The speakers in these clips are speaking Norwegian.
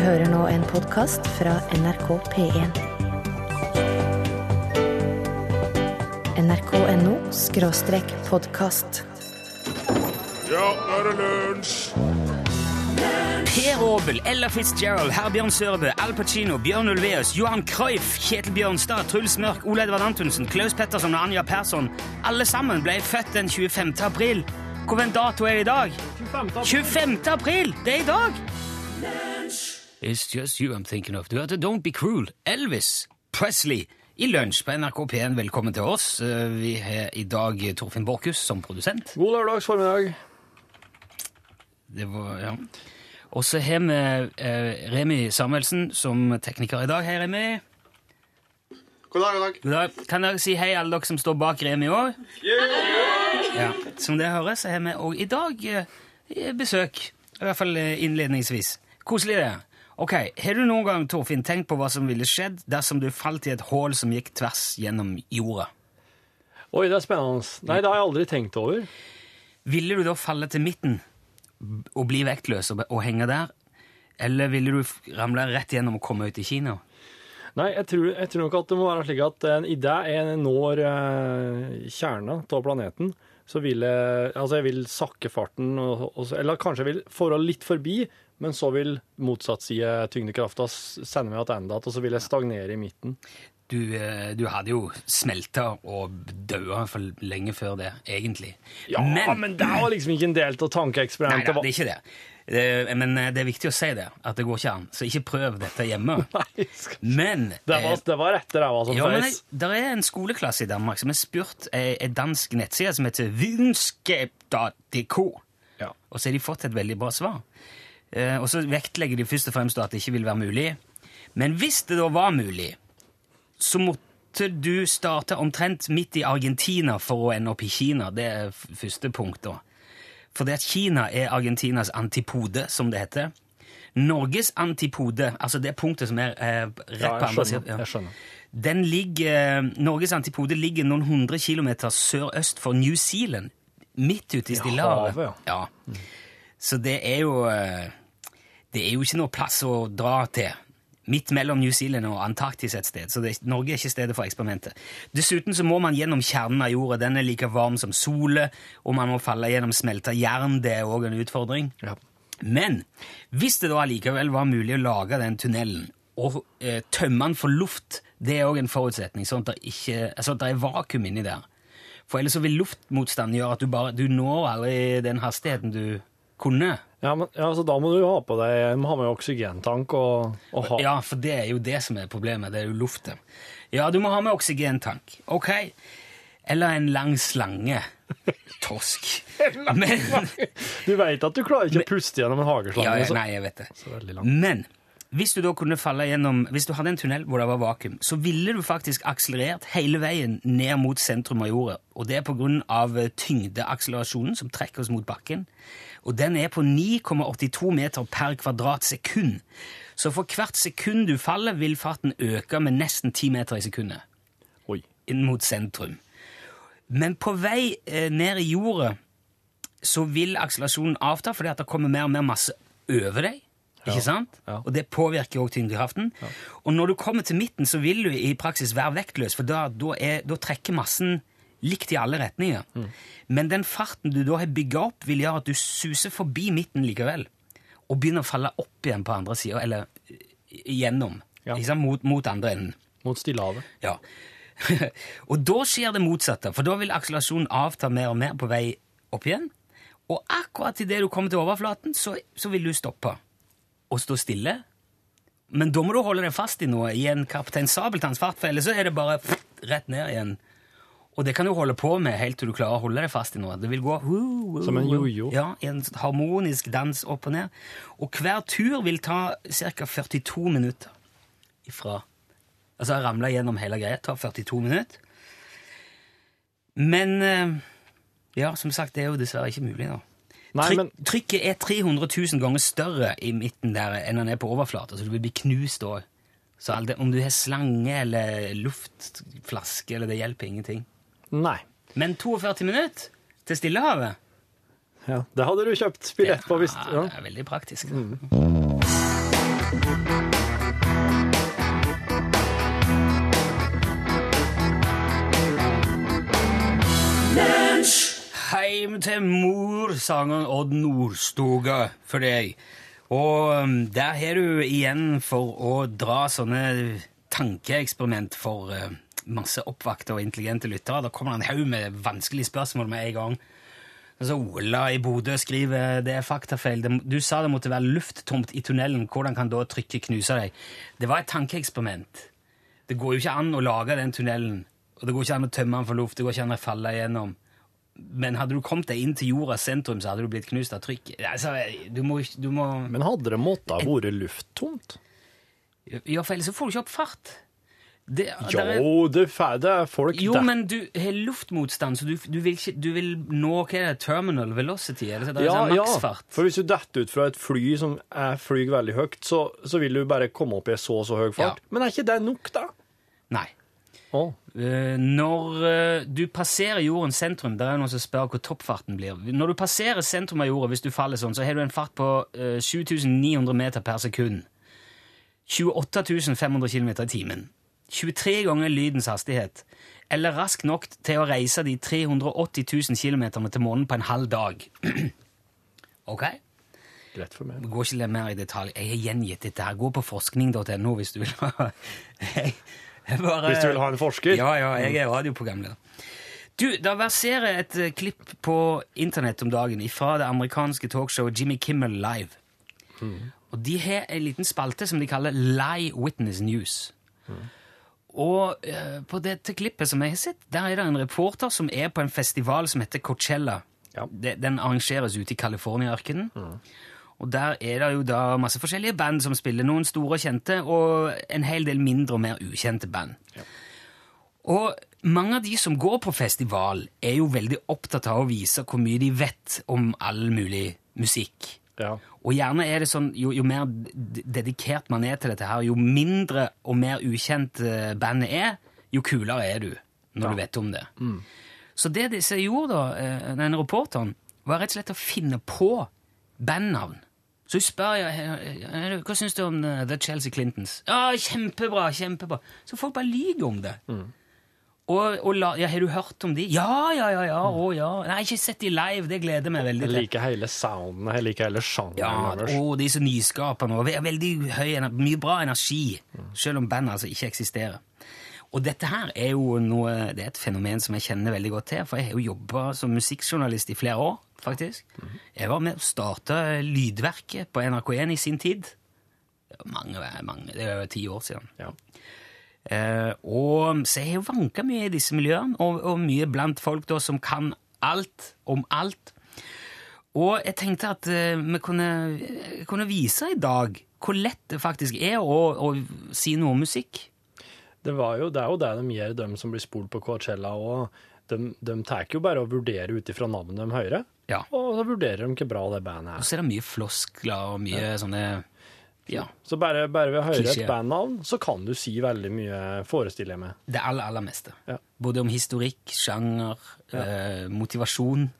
hører nå en podkast fra NRK P1. nrk.no skråstrek podkast. Ja, nå er det lunsj! Per Aabel, Ella Fitzgerald, Herbjørn Sørbø, Al Pacino, Bjørn Ulveus, Johan Cruyff, Kjetil Bjørnstad, Truls Mørk, Ole Edvard Antonsen, Klaus Petterson og Anja Persson alle sammen ble født den 25. april. Hvilken dato er det i dag? 25. april! Det er i dag! It's just you I'm thinking of. Du hørte Don't Be Cruel. Elvis Presley i lunsj på NRK P1. Velkommen til oss. Eh, Vi har i dag Torfinn Borchhus som produsent. God lørdags formiddag. Det var, ja. Og så har vi eh, Remi Samuelsen som tekniker i dag. Hei, Remi. God dag, god dag. God dag. Kan dere si hei, alle dere som står bak Remi òg? Ja. Som dere hører, så har vi òg i dag eh, besøk. I hvert fall eh, innledningsvis. Koselig, det. Ok, Har du noen gang Torfinn, tenkt på hva som ville skjedd dersom du falt i et hull som gikk tvers gjennom jorda? Oi, det er spennende. Nei, det har jeg aldri tenkt over. Ville du da falle til midten og bli vektløs og, og henge der? Eller ville du ramle rett gjennom og komme ut i Kina? Nei, jeg tror, jeg tror nok at det må være slik at en idé er når eh, kjerna av planeten, så vil jeg, altså jeg vil sakke farten, og, og, eller kanskje jeg vil fare litt forbi, men så vil motsatt side tyngdekrafta sende meg tilbake, og så vil jeg stagnere i midten. Du, eh, du hadde jo smelta og daua for lenge før det, egentlig. Ja, men, det var liksom ikke en del av Nei, tankeeksperimentet. da, det er ikke det. det. Men eh, det er viktig å si det, at det går ikke an. Så ikke prøv dette hjemme. Nei, skal- Men det var, eh, det var rette ræva som ja, feis. det er en skoleklasse i Danmark som har spurt ei dansk nettside som heter vitenskap.dk. Ja. Og så har de fått et veldig bra svar. Eh, og så vektlegger de først og fremst at det ikke vil være mulig. Men hvis det da var mulig, så måtte du starte omtrent midt i Argentina for å ende opp i Kina. Det er første punkt, da. For det at Kina er Argentinas antipode, som det heter. Norges antipode, altså det punktet som er eh, rett på andre siden. Skjønner. Den ligger, Norges antipode ligger noen hundre kilometer sørøst for New Zealand. Midt ute i Stillehavet. Ja. ja. Så det er jo eh, Det er jo ikke noe plass å dra til. Midt mellom New Zealand og Antarktis et sted. Så det, Norge er ikke stedet for eksperimentet. Dessuten så må man gjennom kjernen av jorda. Den er like varm som solen, og man må falle gjennom smelta jern. Det er òg en utfordring. Ja. Men hvis det da allikevel var mulig å lage den tunnelen og eh, tømme den for luft, det er òg en forutsetning, sånn at ikke, altså at det er vakuum inni der. For ellers så vil luftmotstanden gjøre at du bare du når aldri den hastigheten du kunne. Ja, men, ja, så da må du jo ha på deg må ha med oksygentank og, og ha Ja, for det er jo det som er problemet. Det er jo luften. Ja, du må ha med oksygentank. Ok. Eller en lang slange. Torsk. Men Du vet at du klarer ikke å puste gjennom en hageslange. ja, ja, Nei, jeg vet det. Men hvis du da kunne falle gjennom Hvis du hadde en tunnel hvor det var vakuum, så ville du faktisk akselerert hele veien ned mot sentrum av jorda. Og det er på grunn av tyngdeakselerasjonen som trekker oss mot bakken. Og den er på 9,82 meter per kvadratsekund. Så for hvert sekund du faller, vil farten øke med nesten 10 meter i sekundet Oi. inn mot sentrum. Men på vei eh, ned i jordet så vil akselerasjonen avta fordi at det kommer mer og mer masse over deg. Ikke sant? ja. Og det påvirker også tyngdekraften. Og når du kommer til midten, så vil du i praksis være vektløs, for da, da, er, da trekker massen likt i alle retninger. Mm. Men den farten du da har bygga opp, vil gjøre at du suser forbi midten likevel. Og begynner å falle opp igjen på andre sida, eller gjennom. igjennom. Ja. Liksom. Mot, mot andre enden. Mot Stillehavet. Ja. og da skjer det motsatte, for da vil akselerasjonen avta mer og mer på vei opp igjen. Og akkurat idet du kommer til overflaten, så, så vil du stoppe og stå stille. Men da må du holde deg fast i noe, i en Kaptein Sabeltanns fart, for ellers så er det bare rett ned igjen. Og det kan du holde på med helt til du klarer å holde deg fast i noe. Det vil gå Som en jojo. Ja, en harmonisk dans opp og ned. Og hver tur vil ta ca. 42 minutter ifra Altså ramle gjennom hele greia tar 42 minutter. Men eh, ja, som sagt, det er jo dessverre ikke mulig nå. Nei, Tryk, men Trykket er 300 000 ganger større i midten der enn den er på overflata, så du vil bli knust òg. Så det, om du har slange eller luftflaske, eller det hjelper ingenting. Nei. Men 42 minutter til Stillehavet? Ja, Det hadde du kjøpt billett på. Visst. Ja, det er veldig praktisk. Mm. Heim til mor, sang Odd Nordstoga for deg. Og um, der har du igjen for å dra sånne tankeeksperiment for um, masse oppvakte og intelligente lyttere. Da kommer det en haug med vanskelige spørsmål med en gang. Altså, Ola i Bodø skriver det er faktafeil. Du sa det måtte være lufttomt i tunnelen. Hvordan kan da trykket knuse deg? Det var et tankeeksperiment. Det går jo ikke an å lage den tunnelen, og det går ikke an å tømme den for luft. Det går ikke an å falle igjennom. Men hadde du kommet deg inn til jordas sentrum, så hadde du blitt knust av trykk. Altså, du må, du må Men hadde det måttet ha vært lufttomt? Ja, for ellers så får du ikke opp fart. Det, er- Jo, det, er- det er folk Jo, der. men du har luftmotstand, så du, du, vil ikke, du vil nå hva er det, terminal velocity? Eller, det, er ja, sånn ja, maksfart? for hvis du detter ut fra et fly som flyr veldig høyt, så, så vil du bare komme opp i så og så høy fart. Ja. Men er ikke det nok, da? Nei. Oh. Uh, når uh, du passerer jordens sentrum Det er noen som spør hvor toppfarten blir. Når du passerer sentrum av jorda, hvis du faller sånn, så har du en fart på uh, 7900 meter per sekund. 28 500 km i timen. 23 ganger lydens hastighet. Eller rask nok til å reise de 380 000 km til månen på en halv dag. ok? greit for meg. Går ikke mer i detalj. Jeg har gjengitt dette her. Gå på forskning.no hvis du vil ha bare- Hvis du vil ha en forsker? Ja, ja, jeg er radioprogramleder. Du, Det verserer et eh, klipp på internett om dagen fra det amerikanske talkshowet Jimmy Kimmel Live. Og De har en liten spalte som de kaller Lie Witness News. Og eh, på dette klippet som jeg har sett, der er det en reporter som er på en festival som heter Coachella. Ja. Den arrangeres ute i California-ørkenen. Og der er det jo da masse forskjellige band som spiller, noen store og kjente, og en hel del mindre og mer ukjente band. Og mange av de som går på festival, er jo veldig opptatt av å vise hvor mye de vet om all mulig musikk. Ja. Og gjerne er det sånn, jo, jo mer dedikert man er til dette her, jo mindre og mer ukjent eh, bandet er, jo kulere er du når du vet om det. Så det disse gjorde, da, eh, denne reporteren, var rett og slett å finne på bandnavn. Så hun spør ja, eh, hva syns du om eh, The Chelsea Clintons. Ja, kjempebra, kjempebra. Så folk bare lyver om det. Og, og la, ja, har du hørt om de? Ja, ja, ja, ja, å ja. Nei, ikke sett de live, det gleder meg veldig Jeg liker hele sounden, jeg liker hele sjangeren Ja, deres. og de er så nyskapende og veldig høy, mye bra energi, selv om bandet altså ikke eksisterer. Og dette her er jo noe, det er et fenomen som jeg kjenner veldig godt til, for jeg har jo jobbet som musikkjournalist i flere år, faktisk. Jeg var med å starte Lydverket på NRK1 i sin tid. Mange, mange, det er jo ti år siden. Ja. Eh, og så jeg har jo vanka mye i disse miljøene, og, og mye blant folk da som kan alt om alt. Og jeg tenkte at eh, vi kunne, kunne vise i dag hvor lett det faktisk er å, å si noe om musikk. Det, var jo, det er jo det de gjør, de som blir spurt på Coachella. og De, de tar jo bare å vurdere ut ifra navnet de hører, Ja. og så vurderer de hvor bra det bandet Og er. så er det mye floskler og mye sånne Ja. Så bare, bare ved å høre Klisjé. et bandnavn, så kan du si veldig mye, forestiller jeg meg. Det aller, aller meste. Ja. Både om historikk, sjanger, eh, motivasjon,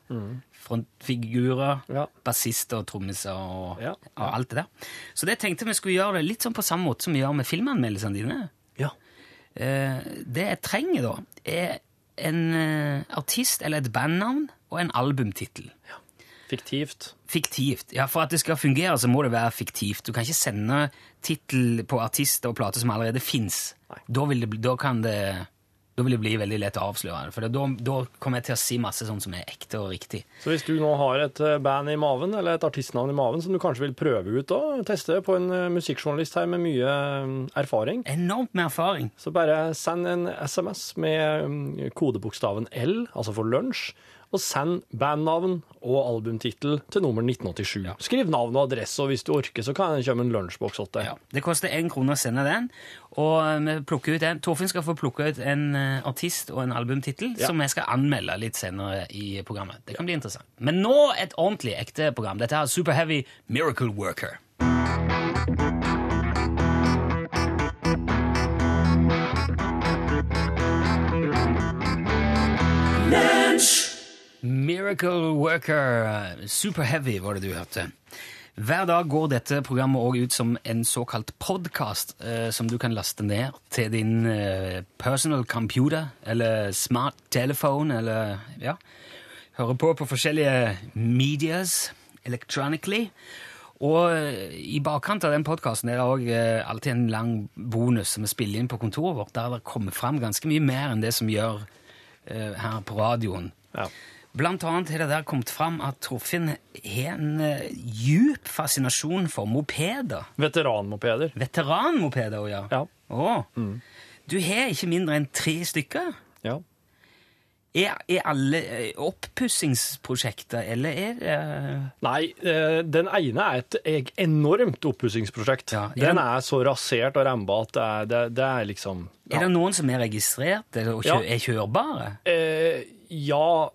frontfigurer, Ja. bassister og trommiser og, Ja. og alt det der. Så det tenkte vi skulle gjøre det litt sånn på samme måte som vi gjør med filmanmeldelsene dine. Ja. Eh, det jeg trenger da, er en eh, artist eller et bandnavn og en albumtittel. Fiktivt. Fiktivt. Ja, For at det skal fungere, så må det være fiktivt. Du kan ikke sende tittel på artister og plater som allerede fins. Da, da da vil det bli veldig lett å avsløre. For da, da kommer jeg til å si masse sånn som er ekte og riktig. Så hvis du nå har et eh, band i maven, eller et artistnavn i maven, som du kanskje vil prøve ut og teste på en eh, musikkjournalist her med mye eh, erfaring, Enormt med erfaring. så bare send en SMS med mm, kodebokstaven L, altså for lunsj, og send bandnavn og albumtittel til nummer 1987. Skriv navn og adresse, og hvis du orker, så kan det komme en lunsjboks til deg. Ja. Det koster én krone å sende den. Og vi plukker ut en. Torfinn skal få plukke ut en eh, artist og en albumtittel Ja. som jeg skal anmelde litt senere i programmet. Det kan bli interessant. Men nå et ordentlig ekte program. Dette er Super Heavy Miracle Worker. Miracle Worker, Super Heavy var det du hørte. Hver dag går dette programmet også ut som en såkalt podcast, eh, som du kan laste ned til din eh, personal computer, eller smart telephone eller ja. høre på på forskjellige medias electronically. Og eh, i bakkant av den podkasten er det òg alltid en lang bonus som vi spiller inn på kontoret vårt, der det kommer fram ganske mye mer enn det som gjør eh, her på radioen. Ja. Blant annet har det der kommet fram at Torfinn har en uh, djup fascinasjon for mopeder. Veteranmopeder. Veteranmopeder, ja. ja. Oh. Mm. Du har ikke mindre enn tre stykker. Ja. Er, er alle eh, oppussingsprosjekter, eller er det Nei, eh, den ene er et enormt oppussingsprosjekt. Ja, Den er så rasert og remba at det er, det, det er liksom Er det noen som er registrert eller, og kjø, Ja. er kjørbare? Eh, ja,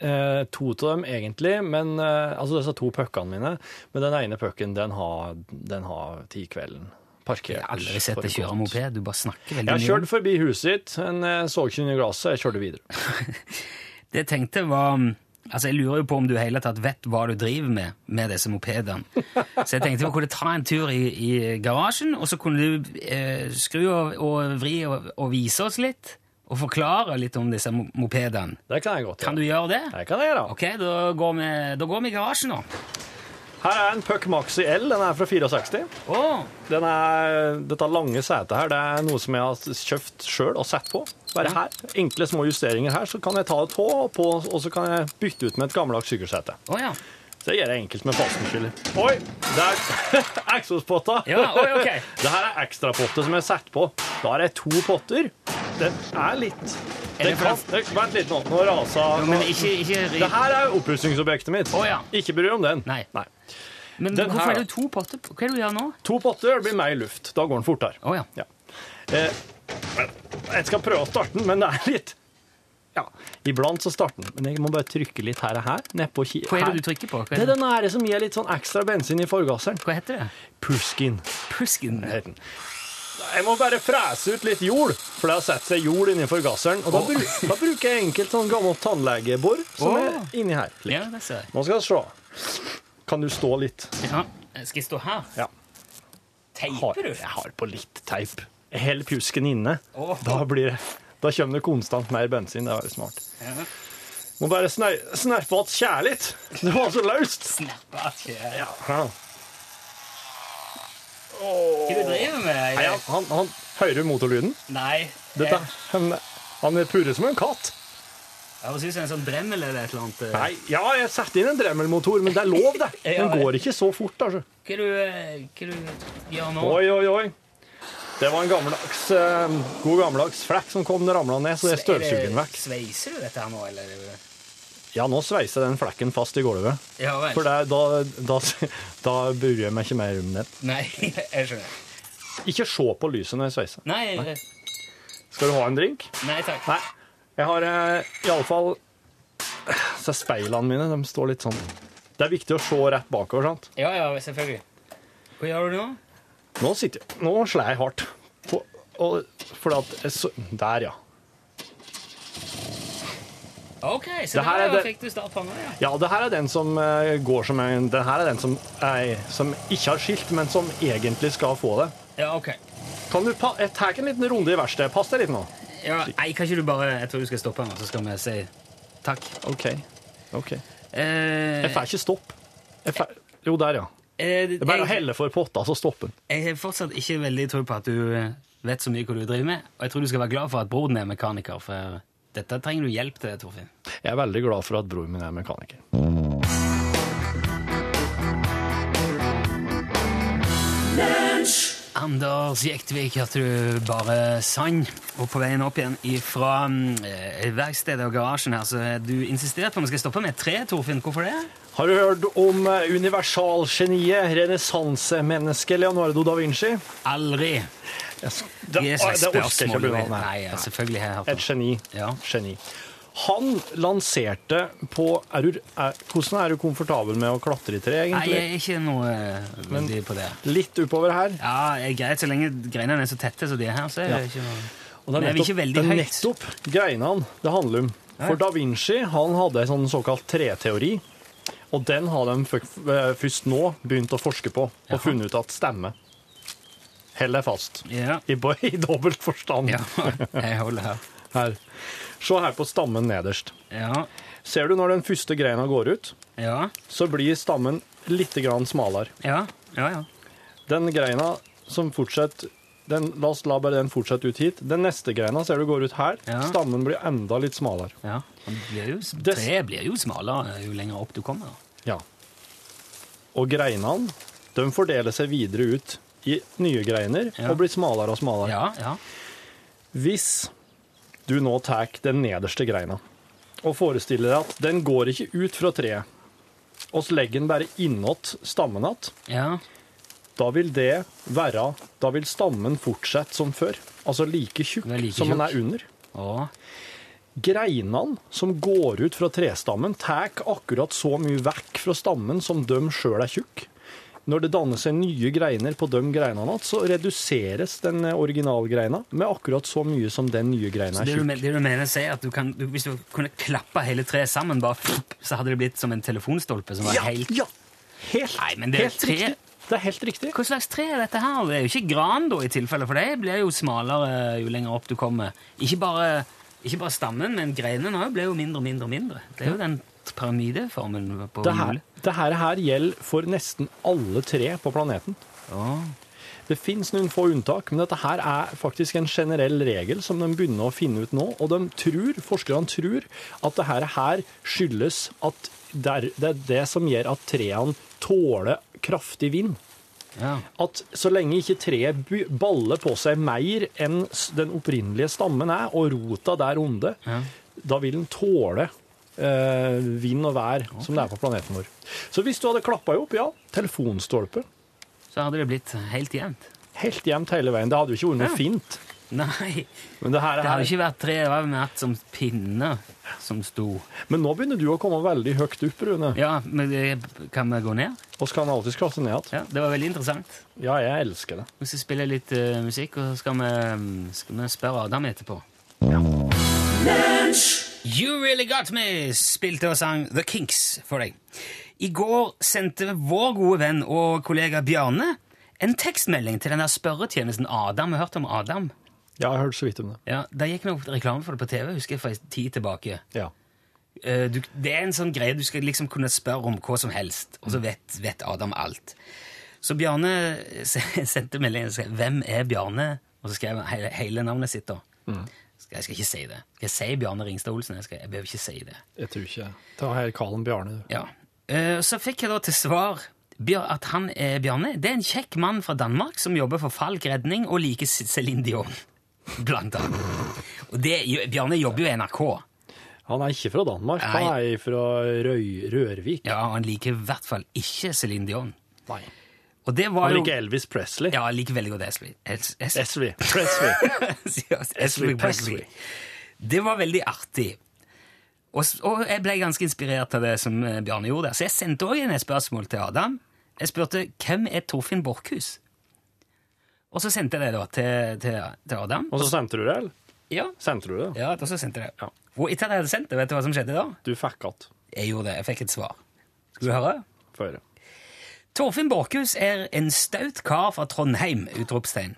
eh, to av dem egentlig, men eh, altså disse to puckene mine. Men den ene pucken, den har, den har ti kvelden parkert. Jeg har aldri sett deg kjøre moped. Du bare snakker veldig mye. Jeg har kjørte forbi huset ditt, men jeg så ikke under glasset. Jeg kjørte videre. Det jeg tenkte var Altså, Jeg lurer jo på om du i hele tatt vet hva du driver med med disse mopedene. Så jeg tenkte vi kunne ta en tur i, i garasjen, og så kunne du eh, skru og, og vri og, og vise oss litt. Og forklare litt om disse mopedene. Det kan jeg godt Kan du gjøre det? Det kan jeg gjøre. Ok, da går vi, da går vi i garasjen, da. Her er en Puck Maxi L. Den er fra 64. Oh. Den er, dette lange setet her, det er noe som jeg har kjøpt sjøl og satt på. Bare her. Enkle små justeringer her, så kan jeg ta et tå på, og så kan jeg bytte ut med et gammeldags sykkelsete. Oh, ja. Det gjør jeg enkelt med fastenskiller. Oi, der eksospotta. Ja, oi, ok. Det her er ekstrapotte som jeg setter på. Da har jeg to potter. Den er litt det kan, det, Vent litt nå. Nå rasa Jo, ikke, ikke. Det her er oppussingsobjektet mitt. Oh, ja. Ikke bry deg om den. Nei. Men den hvorfor her, er det to potter? Hva er det du gjør nå? To potter det blir mer luft. Da går den fortere. Oh, ja. Ja. Eh, jeg skal prøve å starte den, men det er litt Ja, iblant så starter den. Men jeg må bare trykke litt her og her. Nedpå Hva er det du trykker på? Det er den her som gir litt sånn ekstra bensin i forgasseren. Hva heter det? Puskin Pusken. heter den. Jeg må bare frese ut litt jord, for det har sett seg jord inni forgasseren. Og da, bru da bruker jeg enkelt sånn gammelt tannlegebor som oh. er inni her. Ja, det ser jeg. Nå skal vi se. Kan du stå litt? Ja. Skal jeg stå her? Ja. Teiper du? jeg har på litt teip. Jeg holder pusken inne. Oh. Da, blir det, da kommer det konstant mer bensin. Det er veldig smart. Ja. Må bare sner- snerpe att kjær litt. Det var så løst. Snappa ikke. Ja. Hva du driver med? Nei, han, han, han Hører du motorlyden? Nei. Dette, han, han purrer som en katt. Jeg synes du er en sånn Dremmel eller et eller annet. eh. Nei, ja, jeg setter inn en Dremmelmotor, men det er lov, det. Den går ikke så fort, altså. Hva du, eh, hva du gjør nå? Oi, oi, oi. Det var en gammeldags, eh, god gammeldags flekk som kom ramla ned, så det støvsuger den vekk. Sveiser du dette her nå, eller? Ja, nå sveiser den flekken fast i gulvet. Ja vel. For det, da, da, da bryr jeg meg ikke mer om det. Nei, jeg skjønner. Ikke se på lyset når jeg sveiser. Nei, nei, Skal du ha en drink? Nei takk. Nei. Jeg har eh, iallfall Så speilene mine de står litt sånn Det er viktig å se rett bakover, sant? Ja, ja, selvfølgelig. Hva gjør du nå? Nå sitter jeg Nå slår jeg hardt. På, og, fordi at jeg så, Der, ja. OK, så Det her er det- fikk du startfanga, ja. Ja, det her er den som eh, går som en Den her er den som, er, som ikke har skilt, men som egentlig skal få det. Ja, OK. Kan du pa Jeg tar en liten runde i verkstedet. Pass deg litt nå. Ja, nei, kan ikke du bare Jeg tror du skal stoppe meg, så skal vi si takk. OK. ok. Eh, Jeg får ikke stopp. Jeg får, jo, der, ja. eh, Det er bare å jeg, helle for potta, så stopper den. jeg har fortsatt ikke veldig tro på at du eh, vet så mye hva du driver med, og jeg tror du skal være glad for at broren er mekaniker, for dette trenger du hjelp til, Torfinn. Jeg er veldig glad for at broren min er mekaniker. Anders Jektvik hørte du bare sang. Og på veien opp igjen fra verkstedet og garasjen her, så du insisterte på at vi skal stoppe med et tre, Torfinn. Hvorfor det? Har du hørt om eh, universalgeniet, renessansemennesket Leonardo da Vinci? Aldri. Det, Det er orker jeg ikke å begynne Nei, med. nei, selvfølgelig har jeg hørt Et det. geni. Ja. geni. Han lanserte på er du, er, Hvordan er du komfortabel med å klatre i tre, Nei, egentlig? jeg er ikke noe eh, veldig på det. Litt oppover her. Ja, greit så lenge greinene er så tette som de er her, så er det Ja. ikke noe Og det Men er vi nettopp, ikke det er nettopp greinene det handler om. For Da Vinci han hadde en sånn såkalt treteori, og den har de først nå begynt å forske på og funnet ut at stemmer. Hold deg fast. Ja. I, i dobbelt forstand ja, jeg holder her. her. Se her på stammen nederst. Ja. Ser du når den første greina går ut, Ja. så blir stammen litt grann smalere. Ja. Ja, ja. Den greina som fortsetter den, La oss la bare den fortsette ut hit. Den neste greina ser du går ut her. Ja. Stammen blir enda litt smalere. ja. Og det Blir jo, Det- treet blir jo smalere jo lenger opp du kommer. Ja. Og greinene, de fordeler seg videre ut i nye greiner Ja. og blir smalere og smalere. Ja, ja. Hvis du nå tar den nederste greina og forestiller deg at den går ikke ut fra treet, og så legger den bare innåt stammen igjen, ja. da vil det være Da vil stammen fortsette som før. Altså like tjukk like som den er under. Ja. Greinene som går ut fra trestammen, tar akkurat så mye vekk fra stammen som de sjøl er tjukk. Når det danner seg nye greiner på de greinene, igjen, så reduseres den originalgreina med akkurat så mye som den nye greina er det tjukk. men- det du mener er at du kan, du, hvis du kunne klappa hele treet sammen, bare så hadde det blitt som en telefonstolpe som var Ja, helt ja! Helt, Nei, men det er tre- riktig. Det er helt riktig. Hva slags tre er dette her? Det er jo ikke gran, da, i tilfelle, for det blir jo smalere jo lenger opp du kommer. Ikke bare, ikke bare stammen, men greinene òg blir jo mindre og mindre og mindre. Det er jo den pyramideformen på Det hjulet. Det her, gjelder for nesten alle tre på planeten. Ja. Det fins noen få unntak, men dette her er faktisk en generell regel som de begynner å finne ut nå. Og de tror, forskerne tror at dette her, skyldes at det er, det er det som gjør at trærne tåler kraftig vind. ja. At så lenge ikke treet baller på seg mer enn den opprinnelige stammen er, og rota der onde, Ja. da vil den tåle vind og vær som det er på planeten vår. Så hvis du hadde klappa opp, ja, telefonstolpe, Så hadde det blitt helt jevnt. helt jevnt hele veien. Det hadde jo ikke vært noe Ja. fint. Nei, Men, det her, det hadde ikke vært tre, det var vært som pinner som sto. men nå begynner du å komme veldig høyt opp, Rune. Ja, men det, kan vi gå ned? Så kan alltid klatre ned igjen. Ja, det var veldig interessant. Ja, jeg elsker det. Vi skal spille litt uh, musikk, og så skal vi, skal vi spørre Adam etterpå. You Really Got Me spilte og sang The Kinks for deg. I går sendte vår gode venn og kollega Bjarne en tekstmelding til denne spørretjenesten Adam. Har du hørt om Adam? Ja, jeg har hørt så vidt om det. Ja, Det gikk noe reklame for det på TV, husker jeg, for en tid tilbake. Ja. Eh, du, det er en sånn greie du skal liksom kunne spørre om hva som helst, og så vet, vet Adam alt. Så Bjarne sendte meldingen og skrev 'Hvem er Bjarne?' Og så skrev han hele, hele navnet sitt. da. Skal, jeg skal ikke si det. Skal jeg si Bjarne Ringstad Olsen? Jeg, skal, jeg behøver ikke si det. Jeg tror ikke Ta her Kallen Bjarne. Ja. Eh, Så fikk jeg da til svar at han er Bjarne. Det er en kjekk mann fra Danmark som jobber for Falk redning og liker Céline Dion, blant annet. Og det, Bjarne jobber jo i NRK. Han er ikke fra Danmark, Nei. han er fra Røy, Rørvik. Ja, han liker i hvert fall ikke Céline Dion. Nei. Og det var Han jo liker Elvis Presley. Ja, jeg liker veldig godt Esley. Es- Es- Presley. Esley Presley. Det var veldig artig. Og, og jeg ble ganske inspirert av det som eh, Bjarne gjorde der. Så jeg sendte òg inn et spørsmål til Adam. Jeg spurte hvem er Torfinn Borchhus? Og så sendte jeg det da til, til, til Adam. Og så sendte du det, eller? Ja, Sendte du det? ja og så sendte jeg det. Ja. Og etter at jeg hadde sendt det, vet du hva som skjedde da? Du fikk att. Jeg gjorde det. Jeg fikk et svar. Skal du høre? Få høre. Torfinn Borchhus er en staut kar fra Trondheim! utropstegn.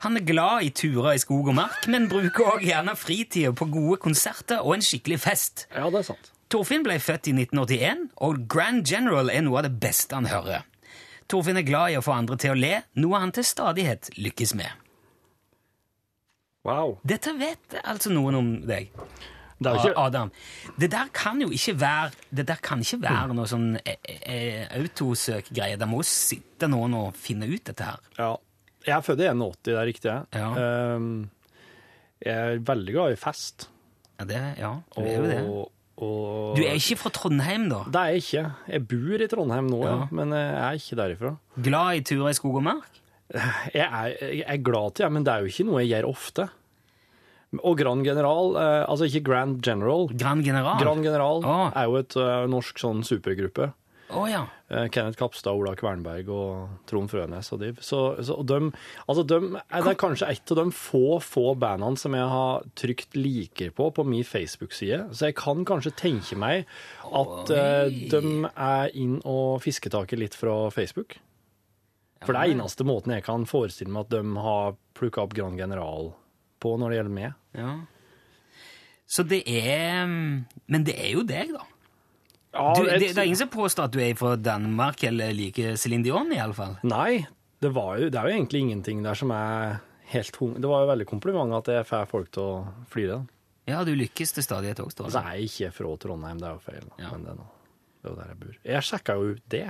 Han er glad i turer i skog og mark, men bruker også gjerne fritida på gode konserter og en skikkelig fest. Ja, det er sant. Torfinn ble født i 1981, og Grand General er noe av det beste han hører. Torfinn er glad i å få andre til å le, noe han til stadighet lykkes med. Wow. Dette vet altså noen om deg. Det Adam. Det der kan jo ikke være Det der kan ikke være noe sånn eh, eh, autosøk-greie. Det må sitte noen og finne ut dette her. Ja. Jeg er født i 81, det er riktig. Ja. Um, jeg er veldig glad i fest. Ja, det, ja du er jo det. Og, og Du er ikke fra Trondheim, da? Det er jeg ikke. Jeg bor i Trondheim nå, ja. Ja. men jeg er ikke derifra. Glad i turer i skog og mark? Jeg er, jeg er glad til det, men det er jo ikke noe jeg gjør ofte. Og Grand General, eh, altså ikke Grand General. Grand General? Grand General oh. er jo et eh, norsk sånn supergruppe. Oh, ja. Eh, Kenneth Kapstad, Ola Kvernberg og Trond Frønes og div. Så, så og dem, altså dem, er det er kanskje et av de få, få bandene som jeg har trykt liker på på min Facebook-side. Så jeg kan kanskje tenke meg at eh, de er inn og fisketaket litt fra Facebook. For det er eneste måten jeg kan forestille meg at de har plukka opp Grand General på når det gjelder meg. ja. Så det er Men det er jo deg, da. Ja, Du, det, det er ingen som påstår at du er fra Danmark eller liker Céline Dion, i alle fall. Nei, det, var jo, det er jo egentlig ingenting der som er helt hung... Det var jo veldig kompliment at jeg får folk til å flire. Ja, du lykkes til stadighet òg, Ståle. Nei, ikke fra Trondheim, det er jo feil. Ja. Men det er, noe, det er jo der jeg bor. Jeg sjekka jo ut det.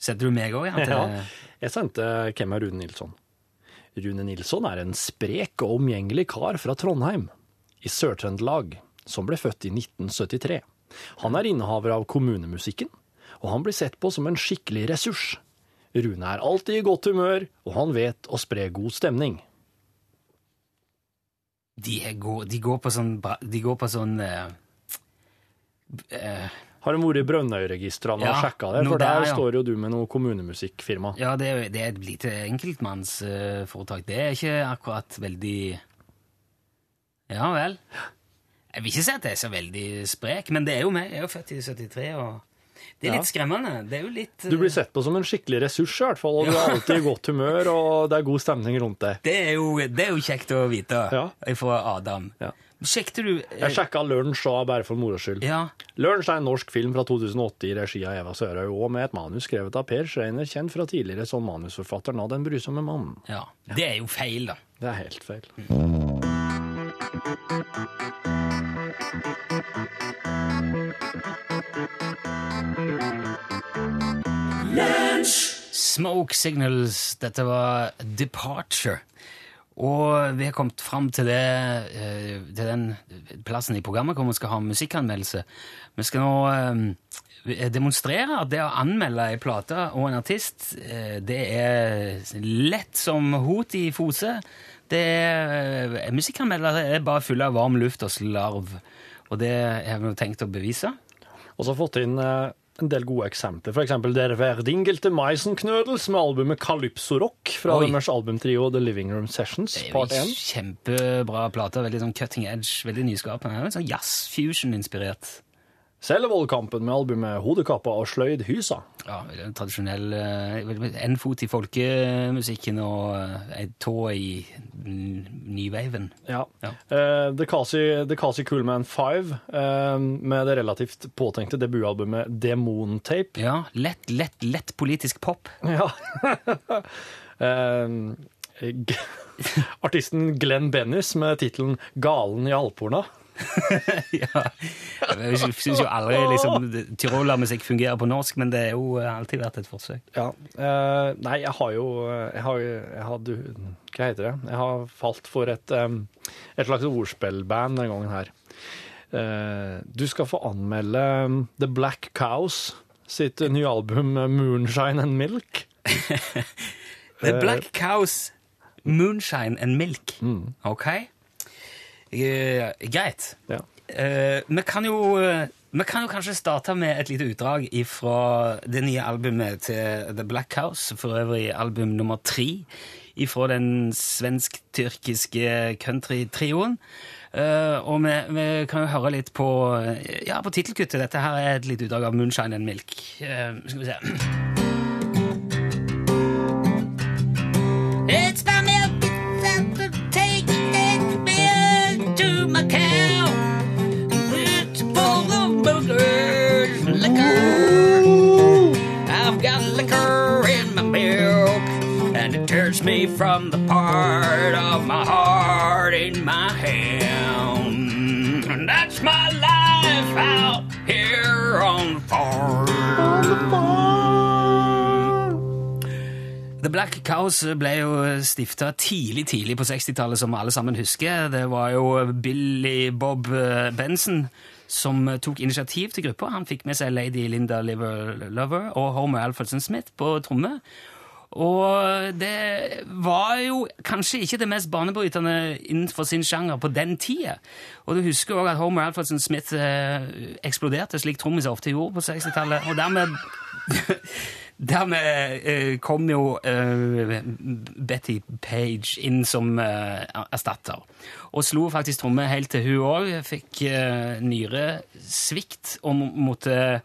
Sendte du meg òg, ja? Til, Ja. Jeg sendte hvem er Rune Nilsson. Rune Nilsson er en sprek og omgjengelig kar fra Trondheim, i Sør-Trøndelag, som ble født i 1973. Han er innehaver av kommunemusikken, og han blir sett på som en skikkelig ressurs. Rune er alltid i godt humør, og han vet å spre god stemning. De, gå- de går på sånn De går på sånn uh, eh, Har de vært i Brønnøy-registrene Ja, og sjekka det? For der der, ja. står jo du med noe kommunemusikkfirma. Ja, det er, det er et lite enkeltmannsforetak. Det er ikke akkurat veldig Ja vel. Jeg vil ikke si at det er så veldig sprek, men det er jo meg. Jeg er jo født i 73, og det er Ja. litt skremmende. Det er jo litt Du blir sett på som en skikkelig ressurs, i hvert fall, og du er alltid i godt humør, og det er god stemning rundt deg. det er, jo, det er jo kjekt å vite Ja. fra Adam. Ja. Sjekte du eh, Jeg sjekka Lunsj òg, bare for moro skyld. Ja. Lunsj er en norsk film fra 2008 i regi av Eva Sørhaug, og med et manus skrevet av Per Schreiner, kjent fra tidligere som manusforfatteren av Den brysomme mannen. ja. Det er jo feil, da. Det er helt feil. Smoke Signals, dette var Departure. Og vi har kommet fram til, det, eh, til den plassen i programmet hvor vi skal ha musikkanmeldelse. Vi skal nå eh, demonstrere at det å anmelde ei plate og en artist, eh, det er lett som hot i fose. Det er, Musikkanmeldere er bare fulle av varm luft og slarv. Og det har vi tenkt å bevise. Og så har fått inn en del gode eksempler. Eksempel Der Verdingelte Meisenknødels med albumet Calypso Rock fra Oi. deres albumtrio The Living Room Sessions, part 1. en kjempebra plate. Veldig sånn cutting edge, veldig nyskapende. Sånn jazz-fusion-inspirert. Selvoldkampen med albumet Hodekappa og Sløyd Hysa. Ja, tradisjonell eh, En fot i folkemusikken og eh, ei tå i nyveiven. Ja. Ja. Eh, The Kasi, The Kasi Coolman 5 eh, med det relativt påtenkte debutalbumet Demon Tape. Ja, lett, lett, lett politisk pop. Ja. Eh, Artisten Glenn Bennis med tittelen 'Galen i alphorna'. ja. Jeg syns jo aldri liksom, tyrolermusikk fungerer på norsk, men det er jo alltid vært et forsøk. Ja. Uh, nei, jeg har jo jeg har, jeg har, du, Hva heter det? Jeg har falt for et, um, et slags ordspillband denne gangen her. Uh, du skal få anmelde The Black Cows sitt nye album eh, 'Moonshine and Milk'. The Eh, Black Cows Moonshine and Milk. Ok? Eh, greit. Ja. Uh, vi, kan jo, eh, vi kan jo kanskje starte med et lite utdrag fra det nye albumet til The Black House, for øvrig album nummer tre fra den svensk-tyrkiske countrytrioen. Uh, og vi, vi kan jo høre litt på ja, på tittelkuttet. Dette her er et lite utdrag av Moonshine and Milk. Uh, skal vi se. My cow. It's full of boogers, liquor. I've got liquor in my milk, and it tears me from the part of my heart in my hand. And that's my life out The Black Cows ble jo stifta tidlig tidlig på 60-tallet, som alle sammen husker. Det var jo Billy Bob eh, Benson som tok initiativ til gruppa. Han fikk med seg Lady Linda Liver Lover og Homer Alfredson Smith på tromme. Og det var jo kanskje ikke det mest banebrytende innenfor sin sjanger på den tida. Og du husker òg at Homer Alfredson Smith eh, eksploderte, slik trommiser ofte gjorde på 60-tallet. Og dermed Dermed eh, kom jo eh, Betty Page inn som eh, erstatter. Og slo faktisk tromme helt til hun òg fikk eh, nyresvikt og må- måtte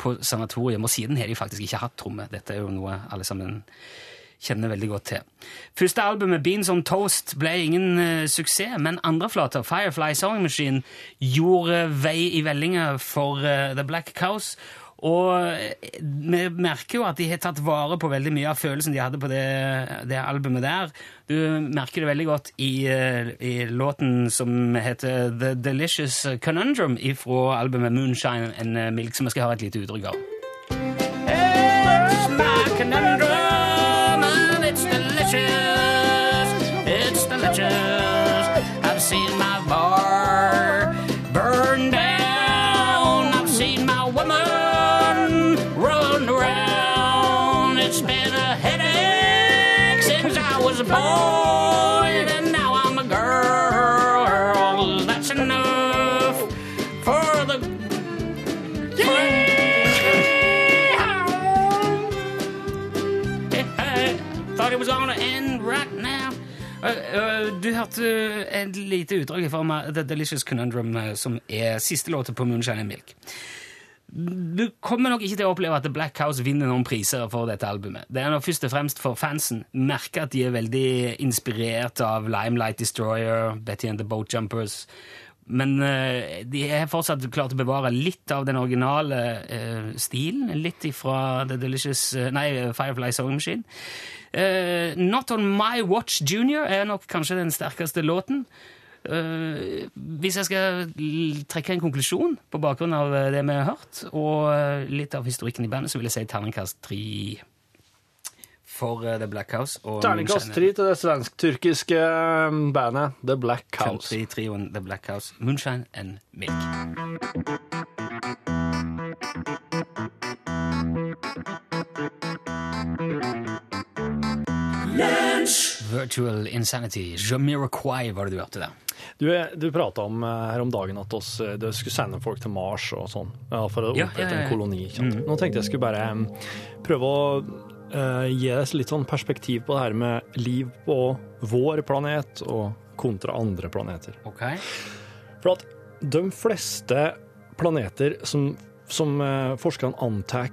på sanatorium. Og siden har de faktisk ikke hatt tromme. Dette er jo noe alle sammen kjenner veldig godt til. Første albumet, Beans on Toast, ble ingen eh, suksess, men andre flater, Firefly Sewing Machine, gjorde vei i vellinga for eh, The Black Cows. Og eh, vi merker jo at de har tatt vare på veldig mye av følelsen de hadde på det, det albumet der. Du merker det veldig godt i, eh, i låten som heter The Delicious Conundrum fra albumet Moonshine and Milk, som vi skal ha et lite utdrag av. It's boy, and now I'm a girl. That's enough for the Thought it was gonna end right now. Uh, uh, du hørte et lite utdrag fra The Delicious Conundrum, uh, som er siste låta på Moonshine and Milk. Du kommer nok ikke til å oppleve at Black House vinner noen priser for dette albumet. Det er nok først og fremst for fansen. Merker at de er veldig inspirert av Limelight Destroyer, Betty and the Boat Jumpers. Men uh, de har fortsatt klart å bevare litt av den originale uh, stilen. Litt ifra The Delicious uh, Nei, Firefly Song Machine. Not On My Watch Junior er nok kanskje den sterkeste låten. Eh, hvis jeg skal trekke en konklusjon på bakgrunn av eh, det vi har hørt, og eh, litt av historikken i bandet, så vil jeg si terningkast tre for The Black House. Terningkast tre til det svensk-tyrkiske bandet The Black House. Country-trioen The Black House. Moonshine and Milk. Virtual Insanity. Jamiroquai var det du hørte der. Du, er- du prata om eh, her om dagen at oss, eh, det skulle sende folk til Mars og sånn, ja, for å Ja, opprette ja, ja, en koloni. sant? Nå tenkte jeg skulle bare prøve å uh, gi deg litt sånn perspektiv på det her med liv på vår planet og kontra andre planeter. Okay. For at de fleste planeter som, som eh, forskerne antar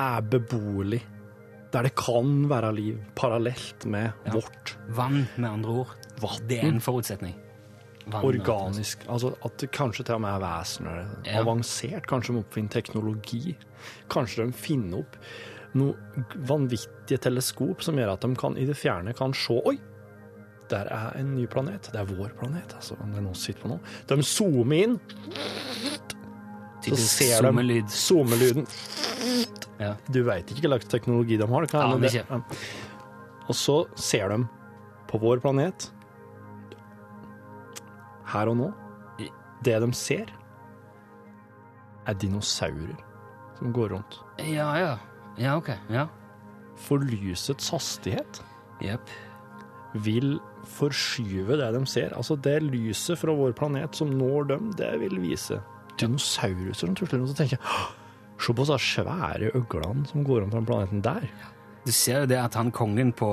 er beboelig, der det kan være liv parallelt med Ja. vårt Vann, med andre ord. Vann. Det er en forutsetning. Vann, organisk. Altså at det kanskje til og med er vesener. Ja. Avansert. Kanskje de oppfinner teknologi. Kanskje de finner opp noe vanvittige teleskop som gjør at de kan, i det fjerne kan se Oi! Der er en ny planet. Det er vår planet. altså. Det er noen som sitter på noe. De zoomer inn, så ser de zoomelyden. Ja. Du veit ikke hva slags teknologi de har. Ja, kan det- ikke. Og så ser de på vår planet, her og nå, det de ser, er dinosaurer som går rundt. Ja, ja. Ja, ok. Ja. For lysets hastighet yep. vil forskyve det de ser. Altså det lyset fra vår planet som når dem, det vil vise dinosaurer som tusler rundt. Så tenker jeg, «Åh, se på så svære øglene som går om på den planeten der. Du ser jo det at han kongen på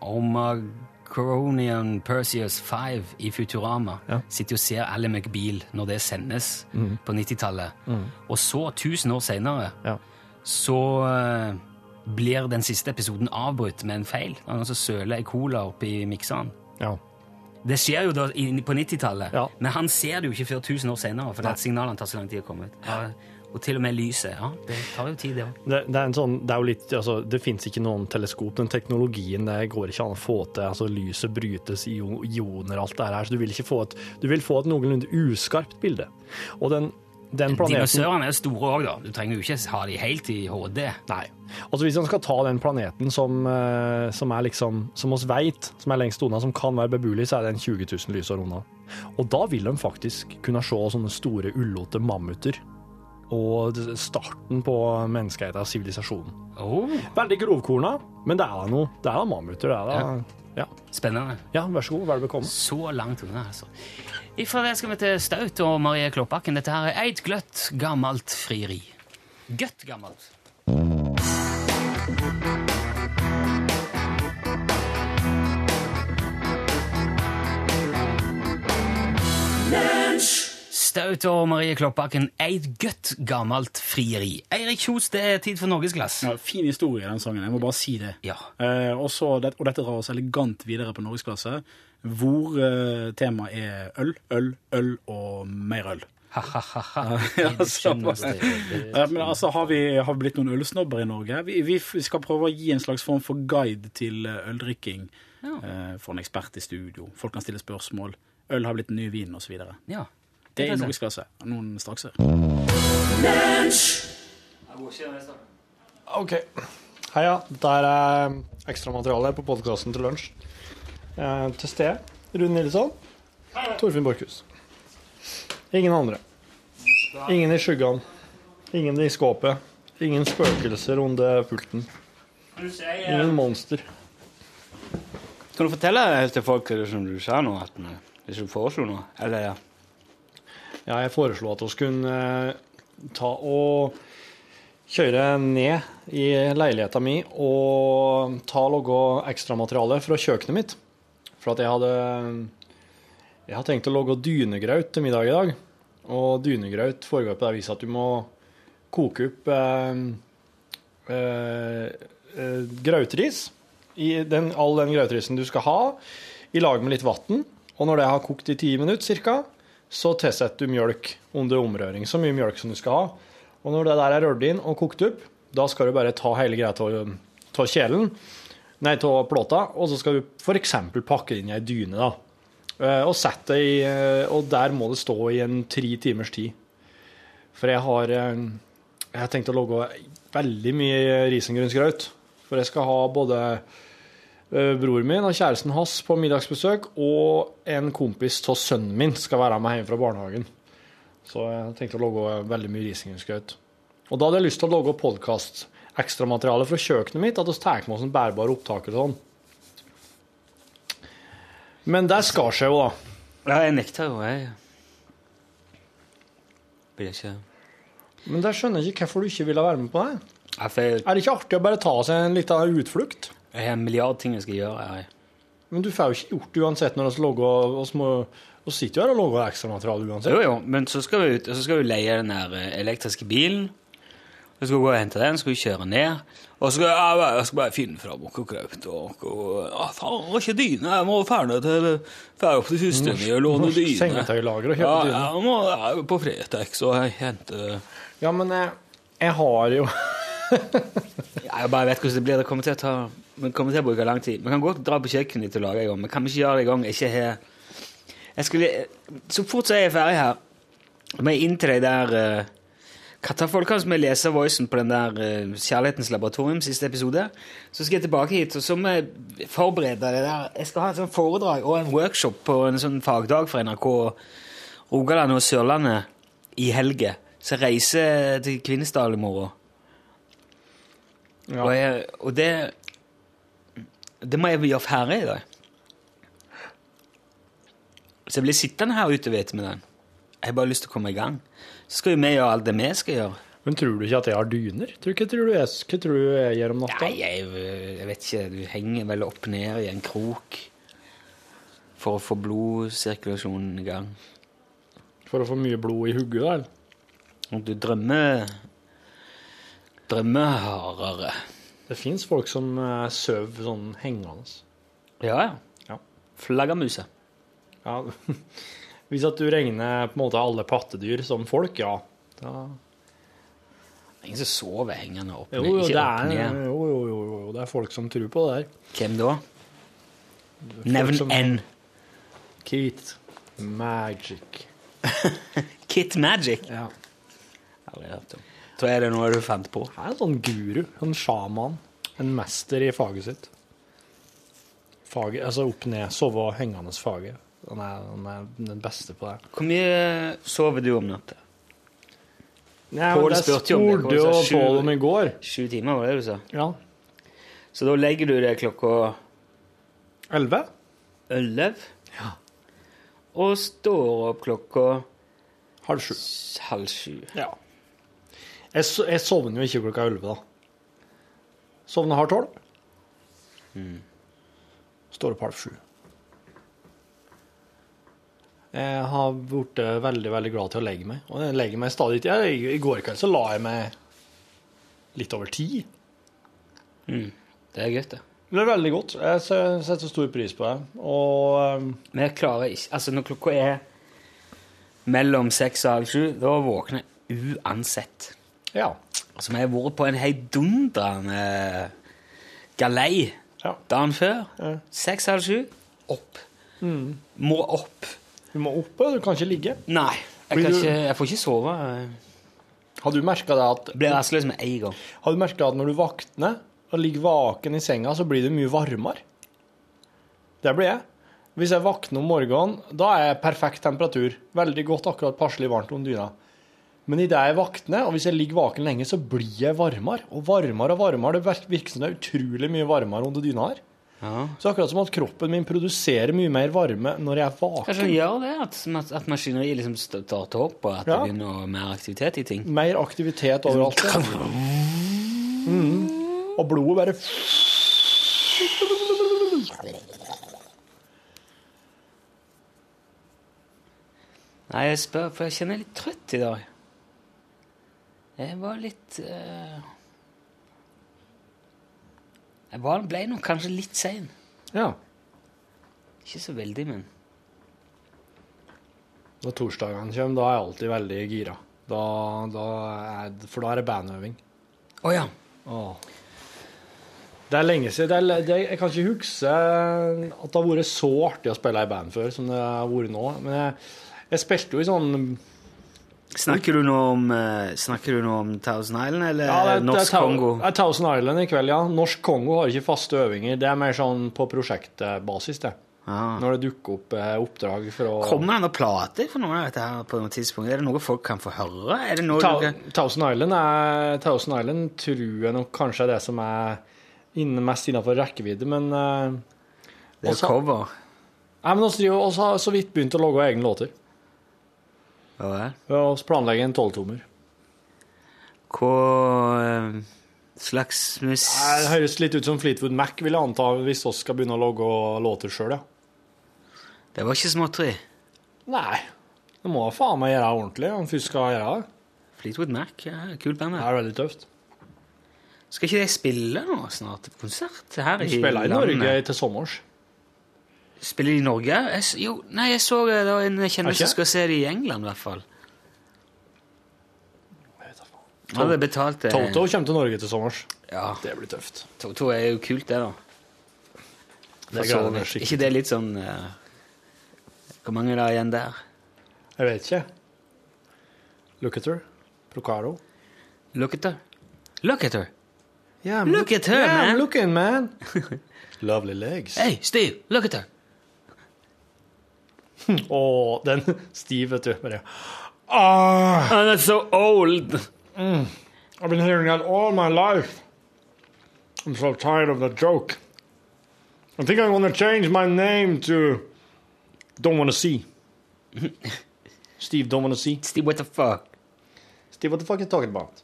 Omacronian Perseus 5 i Futurama Ja. sitter og ser Ally McBeal når det sendes på 90-tallet. Og så, 1000 år senere, Ja. så eh, blir den siste episoden avbrutt med en feil. Han altså søler ei cola oppi mikseren. Ja. Det skjer jo da på 90-tallet, Ja. men han ser det jo ikke før 1000 år senere, for signalene tar så lang tid å komme ut. Ja, og til og med lyset. Ja, det tar jo tid, det òg. Det, det er en sånn, det er jo litt, altså, det finnes ikke noen teleskop. Den teknologien det går ikke an å få til. altså Lyset brytes i ioner og alt det her. Så du vil ikke få et, du vil få et noenlunde uskarpt bilde. Og den, den planeten Dinosaurene er store òg, da. Du trenger jo ikke ha de helt i HD. Nei. Altså Hvis man skal ta den planeten som, eh, som er liksom, som oss veit, som er lengst unna, som kan være beboelig, så er den 20 000 lysår unna. Og da vil de faktisk kunne se sånne store, ullåte mammuter. Og starten på menneskeheten og sivilisasjonen. Oh, Veldig grovkorna, men det er noe. Det er mammuter. Det er da, ja. spennende. ja, vær så god. Vær bekomme. Så langt unna, altså. Ifra det skal vi til Staut og Marie Kloppbakken. Dette her er eit gløtt, gammelt frieri. Gøtt gammelt. Rista ut og Marie Kloppbakken eit godt gammelt frieri. Eirik Kjos, det er tid for norgesglass. Ja, fin historie, den sangen. Jeg må bare si det. Ja. Eh, også, og dette drar oss elegant videre på norgesglasset, hvor eh, temaet er øl, øl, øl og mer øl. Ha-ha-ha. Ja, så- men altså, har vi, har vi blitt noen ølsnobber i Norge? Vi, vi skal prøve å gi en slags form for guide til øldrikking. Ja. Eh, for en ekspert i studio. Folk kan stille spørsmål. Øl har blitt ny vin, osv. Ja. Det er i norgesklasse. Noen straks her. OK. Heia. Dette er ekstramateriale på podkasten til lunsj. Eh, til stede Rune Nilsson. Torfinn Borchhus. Ingen andre. Ingen i skyggene. Ingen i skåpet. Ingen spøkelser under pulten. Ingen monster. Kan du fortelle til folk det som du sa nå, at eh, hvis du foreslo noe? Eller ja. Jeg foreslo at vi kunne eh, ta og kjøre ned i leiligheta mi og ta og lage ekstramateriale fra kjøkkenet mitt. For at jeg hadde Jeg har tenkt å lage dynegraut til middag i dag. Og dynegraut foregår på det viset at du må koke opp eh, eh, eh, grautris. I den, all den grautrisen du skal ha, i lag med litt vann. Og når det har kokt i ti minutter ca., så tilsetter du mjølk under omrøring. Så mye mjølk som du skal ha. Og når det der er rørt inn og kokt opp, da skal du bare ta hele greia av kjelen, nei, av plåta, og så skal du f.eks. pakke inn i ei dyne, da. Eh, Og sette det i eh, Og der må det stå i en tre timers tid. For jeg har eh, Jeg har tenkt å lage veldig mye risengrynsgrøt. For jeg skal ha både eh, bror min og kjæresten hans på middagsbesøk, og en kompis av sønnen min skal være med hjem fra barnehagen. Så jeg tenkte å lage veldig mye risengrynsgrøt. Og da hadde jeg lyst til å lage podkast ekstramateriale fra kjøkkenet mitt, at vi tar med oss en bærbar opptaker sånn. Men det skar seg jo, da. Ja, jeg nekter jo, jeg. Vil ikke Men der skjønner jeg ikke hvorfor du ikke ville være med på det. Er det ikke artig å bare ta seg en liten utflukt? Jeg har en milliard ting jeg skal gjøre. Jeg. Men du får jo ikke gjort det uansett når vi logger oss må og sitter jo her og lager ekstramateriale uansett. Jo, jo, men så skal vi ut, og så skal vi leie den der eh, elektriske bilen. Så skal vi gå og hente den, så skal vi kjøre ned. Og så skal jeg, jeg skal bare finne fram noe graut. Og, og, ja, faen, ikke dyne. Jeg må ferne til Fære opp til min og låne dyne. sengetøylager og Ja, kjøpe dyne. jeg må jeg på Fretex og hente Ja, men jeg, jeg har jo Jeg bare vet hvordan det blir. Det kommer til å ta det kommer til å bruke lang tid. Vi kan godt dra på kjøkkenet ditt og lage en gang, men kan vi ikke gjøre det i gang? Ikke her. Jeg skulle, så fort er jeg ferdig her, må jeg inn til de der uh, Kattafolkene som jeg leser voicen på den der eh, Kjærlighetens laboratorium, siste episode. Så skal jeg tilbake hit, og så må jeg forberede det der. Jeg skal ha et sånt foredrag og en workshop på en sånn fagdag for NRK Rogaland og Sørlandet i helge. Så jeg reiser til Kvinesdal i morgen. Ja. Og, jeg, og det Det må jeg gjøre ferdig i dag. Så jeg blir sittende her ute ved ettermiddagen. Jeg har bare lyst til å komme i gang. Så skal jo vi gjøre alt det vi skal gjøre. Men tror du ikke at jeg har dyner? Tror, tror du jeg, hva tror du jeg gjør om natta? Nei, jeg, jeg vet ikke. Du henger vel opp ned i en krok for å få blodsirkulasjonen i gang. For å få mye blod i hugget, da? Du drømmer Drømmer hardere. Det fins folk som uh, sover sånn hengende. Ja, ja. Ja. Flaggermuser. Ja. Hvis at du regner på en måte alle pattedyr som folk, ja. Da, Det er ingen som sover hengende opp ned. jo, jo, det er, ned. jo, jo, jo, jo, det er folk som tror på det der. Hvem da? Nevn som- N. Kit Magic. Kit Magic. Ja. Aldri hørt om. Tror jeg det er noe du fant på. Jeg er en sånn guru, en sjaman, en mester i faget sitt. Faget, altså opp ned, sove og hengende faget. Han er, han er den beste på det. Hvor mye sover du om natta? Det spurte jo om det, jo Pål om i går. Sju timer, var det du sa? Ja. Så da legger du deg klokka Elleve? elleve. Ja. Og står opp klokka Halv sju. halv sju. Ja. Jeg, jeg sovner jo ikke klokka elleve, da. Sovner halv tolv. Står opp halv sju. Jeg har blitt veldig veldig glad til å legge meg. Og jeg legger meg stadig til. I går kveld så la jeg meg litt over ti. Det er greit, det. Det er veldig godt. Jeg setter stor pris på det. Og um, Men jeg klarer ikke Altså, når klokka er mellom seks og halv sju, da våkner jeg uansett. Ja. Som har vært på en heidundrende galei ja. dagen før. Seks, halv sju, opp. Må opp. Du må opp, og du kan ikke ligge. Nei, jeg, kan du- ikke, jeg får ikke sove. Har du merka det at blir rastløs med en gang. Har du merket at når du våkner og ligger vaken i senga, så blir det mye varmere? Det blir jeg. Hvis jeg våkner om morgenen, da er jeg perfekt temperatur. Veldig godt, akkurat passelig varmt om dyna. Men idet jeg våkner, og hvis jeg ligger vaken lenge, så blir jeg varmere. Og varmere og varmere. Det virker som det er utrolig mye varmere under dyna her. Ja. Så akkurat som at kroppen min produserer mye mer varme når jeg er Kanskje den gjør det, at, at maskineriet liksom starter opp, og at Ja. det begynner noe mer aktivitet i ting. Mer aktivitet overalt. Mm. Og blodet bare Nei, jeg spør, for jeg kjenner jeg er litt trøtt i dag. Jeg var litt uh, Jeg var, ble nok kanskje litt sein. Ja. Ikke så veldig, men Når torsdagene kommer, da er jeg alltid veldig gira. Da, da er, for da er det bandøving. Å ja. Det er lenge siden. Det er, det, jeg kan ikke huske at det har vært så artig å spille i band før som det har vært nå. Men jeg, jeg spilte jo i sånn Snakker du nå om, eh, snakker du nå om Thousand Island eller ja, det, Norsk det Kongo? Det er Thousand Island i kveld, ja. Norsk Kongo har ikke faste øvinger. Det er mer sånn på prosjektbasis, det. Ja. Når det dukker opp eh, oppdrag for å Kommer det noen plater for noe av dette her på noe tidspunkt? Er det noe folk kan få høre? Er det noe Ta, kan... Thousand Island er Thousand Island tror jeg nok kanskje er det som er inne, mest innenfor rekkevidde, men eh, Det er jo cover. Nei, men vi har også så vidt begynt å lage egne låter. Ja, vel. Vi har planlegger en tolvtommer. Hva eh, slags mus... Det høres litt ut som Fleetwood Mac, vil jeg anta, hvis vi skal begynne å lage låter sjøl, ja. Det var ikke småtteri. Nei. Det må faen meg gjøre ordentlig om vi først skal gjøre det. Fleetwood Mac, ja, kult band. Det det. er veldig tøft. Skal ikke de spille nå snart? Konsert her Vi De spiller i? Norge til sommers. Spiller de i Norge? Jeg, jo, nei, jeg så eh, det var en ikke? som skal se det i England, i hvert fall. Han hadde betalt det. Toto kommer til Norge til sommers. Ja, Det blir tøft. Toto er jo kult, det, da. Det er skikkelig ikke det litt sånn eh, Hvor mange er det igjen der? Jeg vet ikke. Look at her. Procaro. Look at her. Look at her. Yeah, Look at her, yeah, man. I'm looking, man. Lovely legs. Hey, Steve, look at her. Å, den Steve, vet du. Bare ah, Oh, that's so old. I've been hearing that all my life. I'm so tired of the joke. I think I'm gonna change my name to Don't Wanna See. Steve Don't Wanna See. Steve, what the fuck? Steve, what the fuck are you talking about?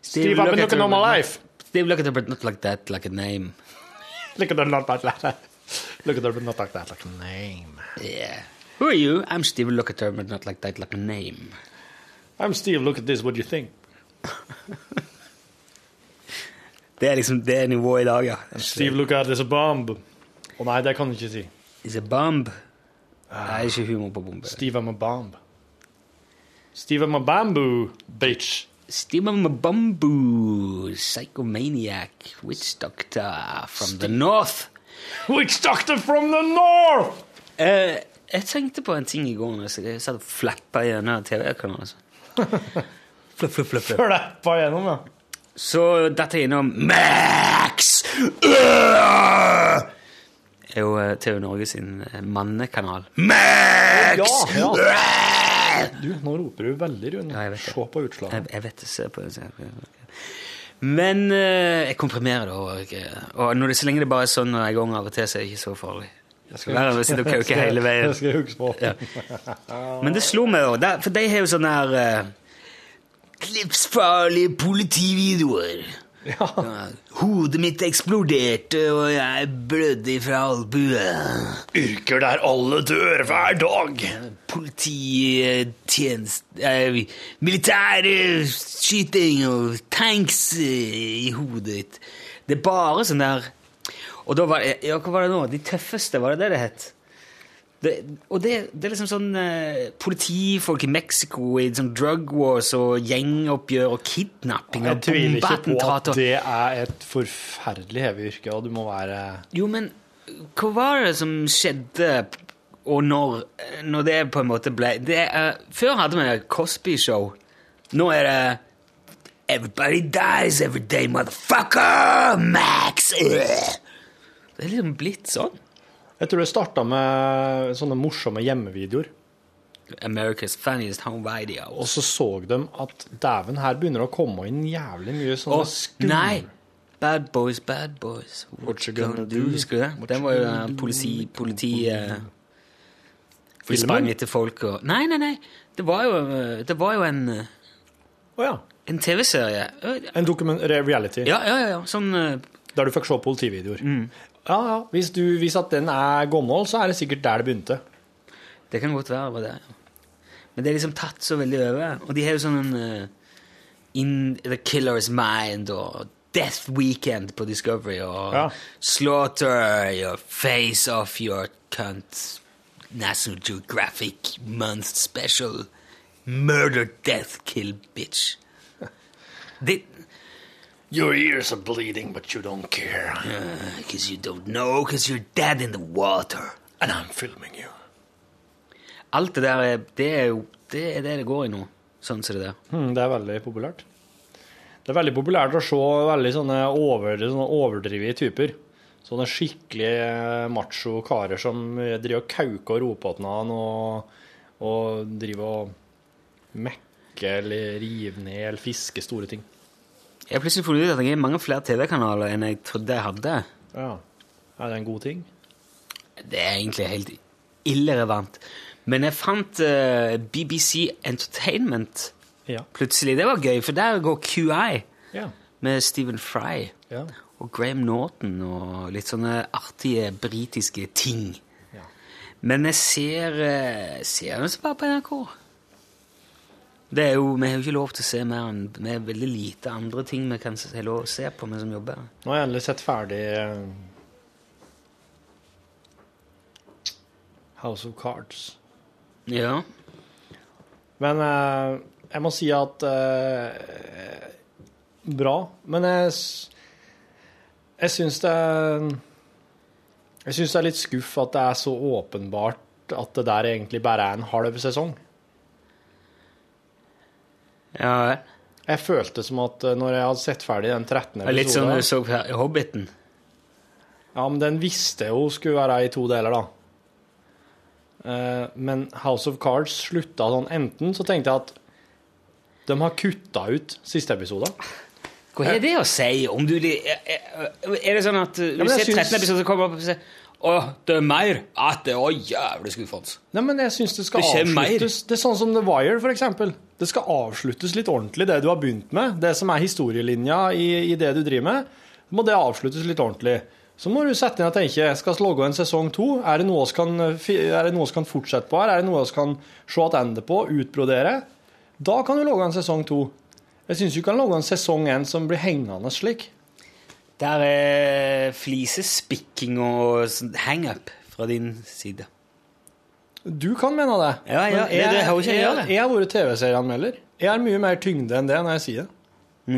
Steve, I've been look at looking her, all my life. Steve, look at her, but not like that, like a name. Look at her, not like that. Look at her, but not like that, like a name. Yeah. Who are you? I'm Steve, look at her, but not like that, like a name. I'm Steve, look at this, what do you think? Det er liksom det nivået i dag, ja. Steve, look at this, a bomb. Å nei, det kan du ikke si. Is a bomb. Nei, ikke humor på bombe. Steve, I'm a bomb. Steve, I'm a bamboo, bitch. Steve I'm a bamboo, psychomaniac, witch doctor from the north. Witch doctor from the north! Eh, jeg tenkte på en ting i går når jeg satt og flappa gjennom TV-kanalen. Altså. Fluff. Flappa gjennom, ja. Så datt jeg innom Max! Øh! er jo eh, TV Norge sin eh, mannekanal. Max! Ja, ja. Du, nå roper du veldig, Rune. Ja, jeg vet. Se på utslaget. Jeg, jeg vet det. Se på det. se på det. Men eh, jeg komprimerer det. Og, og når det, så lenge det bare er sånn en gang av og til, så er det ikke så farlig. Det skal være å sitte og kauke hele veien. Jeg skal huske på. Ja. Men det slo meg jo, for de har jo sånne her uh, klipsfarlige politivideoer. Hodet mitt eksploderte, og jeg blødde fra albuen. Yrker der alle dør hver dag. Polititjeneste eh, Militærskyting og tanks eh, i hodet ditt. Det er bare sånn der Og da var Ja, hva var det nå? De tøffeste, var det det det het? Det, og det, det er liksom sånn eh, politifolk i Mexico i sånn drug wars og gjengoppgjør og kidnapping Jeg tviler ikke på at det er et forferdelig hevig yrke, og du må være Jo, men hva var det som skjedde, og når, når det på en måte ble det uh, Før hadde vi Cosby-show. Nå er det Everybody dies every day, motherfucker! Max! Ugh. Det er liksom blitt sånn. Jeg tror det starta med sånne morsomme hjemmevideoer. America's funniest home video. Og så så de at dæven, her begynner det å komme inn jævlig mye sånne oh, nei! Bad boys, bad boys. What you gonna do? Husker du det? Den var jo uh, politi... politi uh, de sprang etter folk og Nei, nei, nei. Det var jo, eh, det var jo en, Å ja. en TV-serie. En reality Ja, ja, ja. ja. Sånn eh, der du fikk se politivideoer. Mm. Ja, ja. Hvis, du, hvis at den er gammel, så er det sikkert der det begynte. Det kan godt være. det ja. Men det er liksom tatt så veldig over. Og de har jo sånn en eh, In the Killer's Mind og Death Weekend på Discovery og Ja. Slaughter your face off your cunt. National Geographic Month Special. Murder, death, kill, bitch. Det, Your ears are bleeding, but you don't care. Because you don't know, because you're dead in the water. And I'm filming you. Alt det der, er- det er jo det er det det går i nå. Sånn ser det der. Hmm, det er veldig populært. Det er veldig populært å se veldig sånne, over, sånne overdrivige typer. Sånne skikkelig macho karer som driver og kauker og roper til hverandre og, og driver og mekker eller river ned eller fisker store ting. Jeg har plutselig funnet ut at jeg har mange flere TV-kanaler enn jeg trodde jeg hadde. Ja. Er det en god ting? Det er egentlig helt irrelevant. Men jeg fant uh, BBC Entertainment Ja. plutselig. Det var gøy, for der går QI Ja. med Stephen Fry ja. og Graham Norton og litt sånne artige britiske ting. Ja. Men jeg ser, eh, ser den bare på NRK. Det er jo, Vi har jo ikke lov til å se mer enn Vi har veldig lite andre ting vi kan se, lov å se på, vi som jobber. Nå har jeg endelig sett ferdig eh, House of Cards. Ja. Men eh, jeg må si at eh, Bra. Men jeg, jeg syns det Jeg syns det er litt skuff at det er så åpenbart at det der egentlig bare er en halv sesong. Ja. Jeg følte som at eh, når jeg hadde sett ferdig den 13. Det er Litt som du så på Hobbiten. Ja, men den visste jeg jo skulle være i to deler, da. Eh, men House of Cards slutta sånn. Enten så tenkte jeg at de har kutta ut siste episode. Hva er det å si om du Er er det sånn at du ja, ser 13 syns- episoder, så kommer opp og sier Å, det er mer? At det var jævlig skuffende. Nei, men jeg syns det skal Det avsluttes. mer. Det er sånn som The Wire, eksempel. Det skal avsluttes litt ordentlig, det du har begynt med. Det som er historielinja i, i det du driver med. Må det avsluttes litt ordentlig. Så må du sette inn og tenke skal vi logge en sesong to? Er det noe vi kan, kan fortsette på her? Er det noe vi kan se tilbake på? Utbrodere? Da kan du logge en sesong to. Jeg syns du kan logge en sesong én som blir hengende slik. Der er flisespikking og hangup hang-up fra din side. Du kan mene det. Ja, ja, jeg, det- jeg jeg, det. jeg har vært TV-serieanmelder. Jeg har mye mer tyngde enn det når jeg sier det.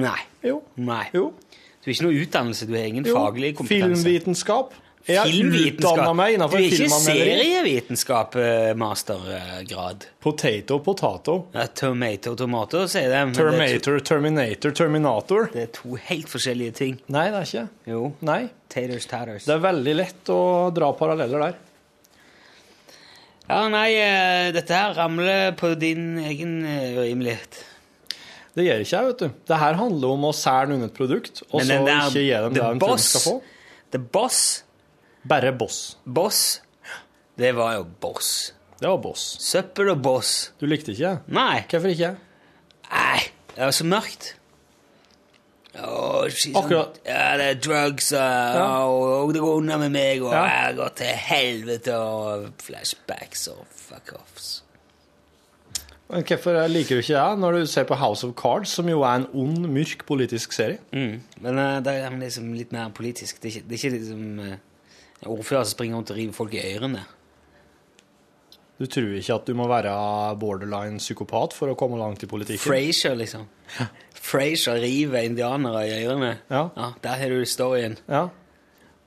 Nei. Jo. Nei. Jo. Du har ikke noe utdannelse, du har ingen Jo, faglig kompetanse. Filmvitenskap. Filmvitenskap. meg Du er ikke serievitenskap-mastergrad. Potato, potato. Ja, tomato, tomato, sier de. er to- Terminator, Terminator, Terminator. Det er to helt forskjellige ting. Nei, det er ikke. Jo. Nei. Taters, taters. Det er veldig lett å dra paralleller der. Ja, nei, eh, dette her ramler på din egen eh, urimelighet. Det gjør ikke jeg, vet du. Det her handler om å selge noen et produkt, og så ikke gi dem det de skal få. The Boss, Bare boss. Boss, det var jo Boss. Det var boss. Søppel og Boss. Du likte ikke? Nei, Hvorfor ikke? nei, det var så mørkt. Oh, Akkurat. Ja, det er drugs, og, Ja. og, det går unna med meg, og Ja. jeg går til helvete, og flashbacks og fuck offs. Men hvorfor liker du ikke det når du ser på House of Cards, som jo er en ond, mørk politisk serie? Mm. Men uh, det er liksom litt mer politisk. Det er ikke, det er ikke liksom uh, ordfører som springer rundt og river folk i ørene. Du tror ikke at du må være borderline psykopat for å komme langt i politikken? Frasier, liksom. Frasier river indianere i ørene. Ja. Der har du storyen. Ja.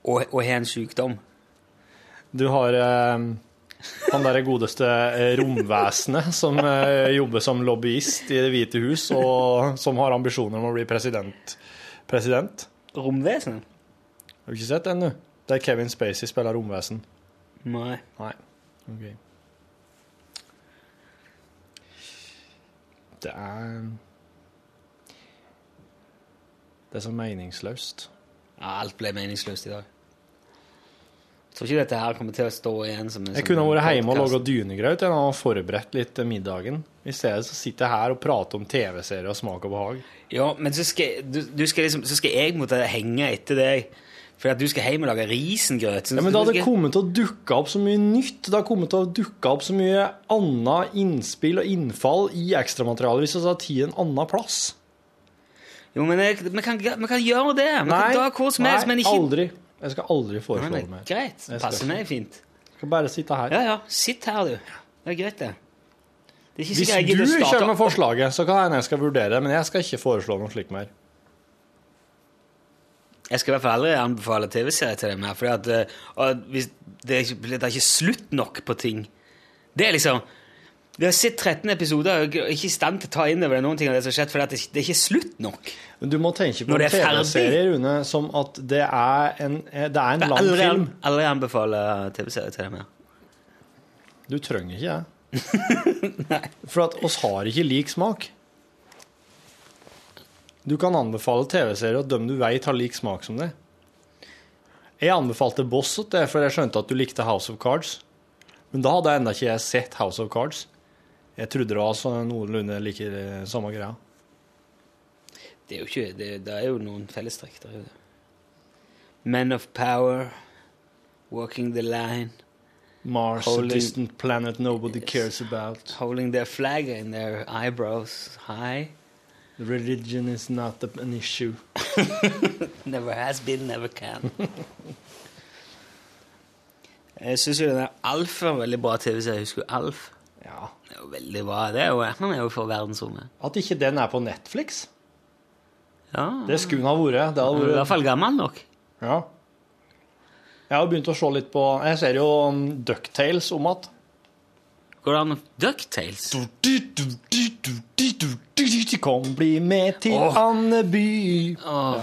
Og, og har en sykdom. Du har eh, han derre godeste eh, romvesenet som eh, jobber som lobbyist i Det hvite hus, og som har ambisjoner om å bli president. president. Romvesenet? Har du ikke sett den, du? Der Kevin Spacey spiller romvesen. Nei. Nei. Ok. Det er Det er så meningsløst. Ja, alt ble meningsløst i dag. Jeg tror ikke dette her kommer til å stå igjen som en Jeg sånn kunne vært hjemme og laga dynegrøt og forberedt litt til middagen. I stedet så sitter jeg her og prater om TV-serier og smak og behag. Ja, men så skal, du, du skal liksom, så skal jeg måtte henge etter deg. For at du skal hjem og lage risengrøt. Ja, men Det hadde kommet til å dukke opp så mye nytt. Det hadde kommet til å dukke opp så mye annet innspill og innfall i ekstramaterialet hvis vi hadde tatt en annen plass. Jo, men vi, kan, kan gjøre det. Vi kan dra hvor som helst, men ikke aldri. Jeg skal aldri Nei, foreslå men, det mer. Greit. Passer meg fint. Jeg skal bare sitte her. Ja, ja. Sitt her, du. Det er greit, det. Det er Hvis du kommer med forslaget, så kan jeg, jeg skal vurdere det, men jeg skal ikke foreslå noe slikt mer. Jeg skal i hvert fall aldri anbefale TV-serier til dem her. for det, det, er ikke- det er ikke slutt nok på ting. Det er liksom Vi har sett 13 episoder og er ikke i stand til å ta inn over det noen ting av det som har skjedd, for det, er- det er ikke slutt nok. Men du må tenke på Når det en er ferdig. TV-serie, Rune, som at det er en, det er en lang aldri, film. aldri anbefale TV-serier til dem her. Du trenger ikke det. For at oss har ikke lik smak. Du kan anbefale TV-serier at dem du vet har lik smak som det. Jeg anbefalte Boss til det, for jeg skjønte at du likte House of Cards. Men da hadde jeg ennå ikke sett House of Cards. Jeg trodde det var sånn noenlunde like eh, samme greia. Det er jo ikke Det, det er jo noen fellestrekk der. er. Men of Power, Walking the Line, Mars, holding, a distant planet nobody cares about. holding their flag in their eyebrows high. Religion is not an issue. Never has been, never can. Jeg syns jo den der Alf er en veldig bra TV-serie. Husker du Alf? Ja. Det er jo veldig bra. Det er jo, han er jo for verdensrommet. At ikke den er på Netflix, Ja, det skulle den ha vært. Det hadde er i hvert fall gammel nok. Ja. Jeg har begynt å se litt på Jeg ser jo um, Ducktales om at Går det an Ducktales? Kom, bli med til Åh. Andeby. Åh,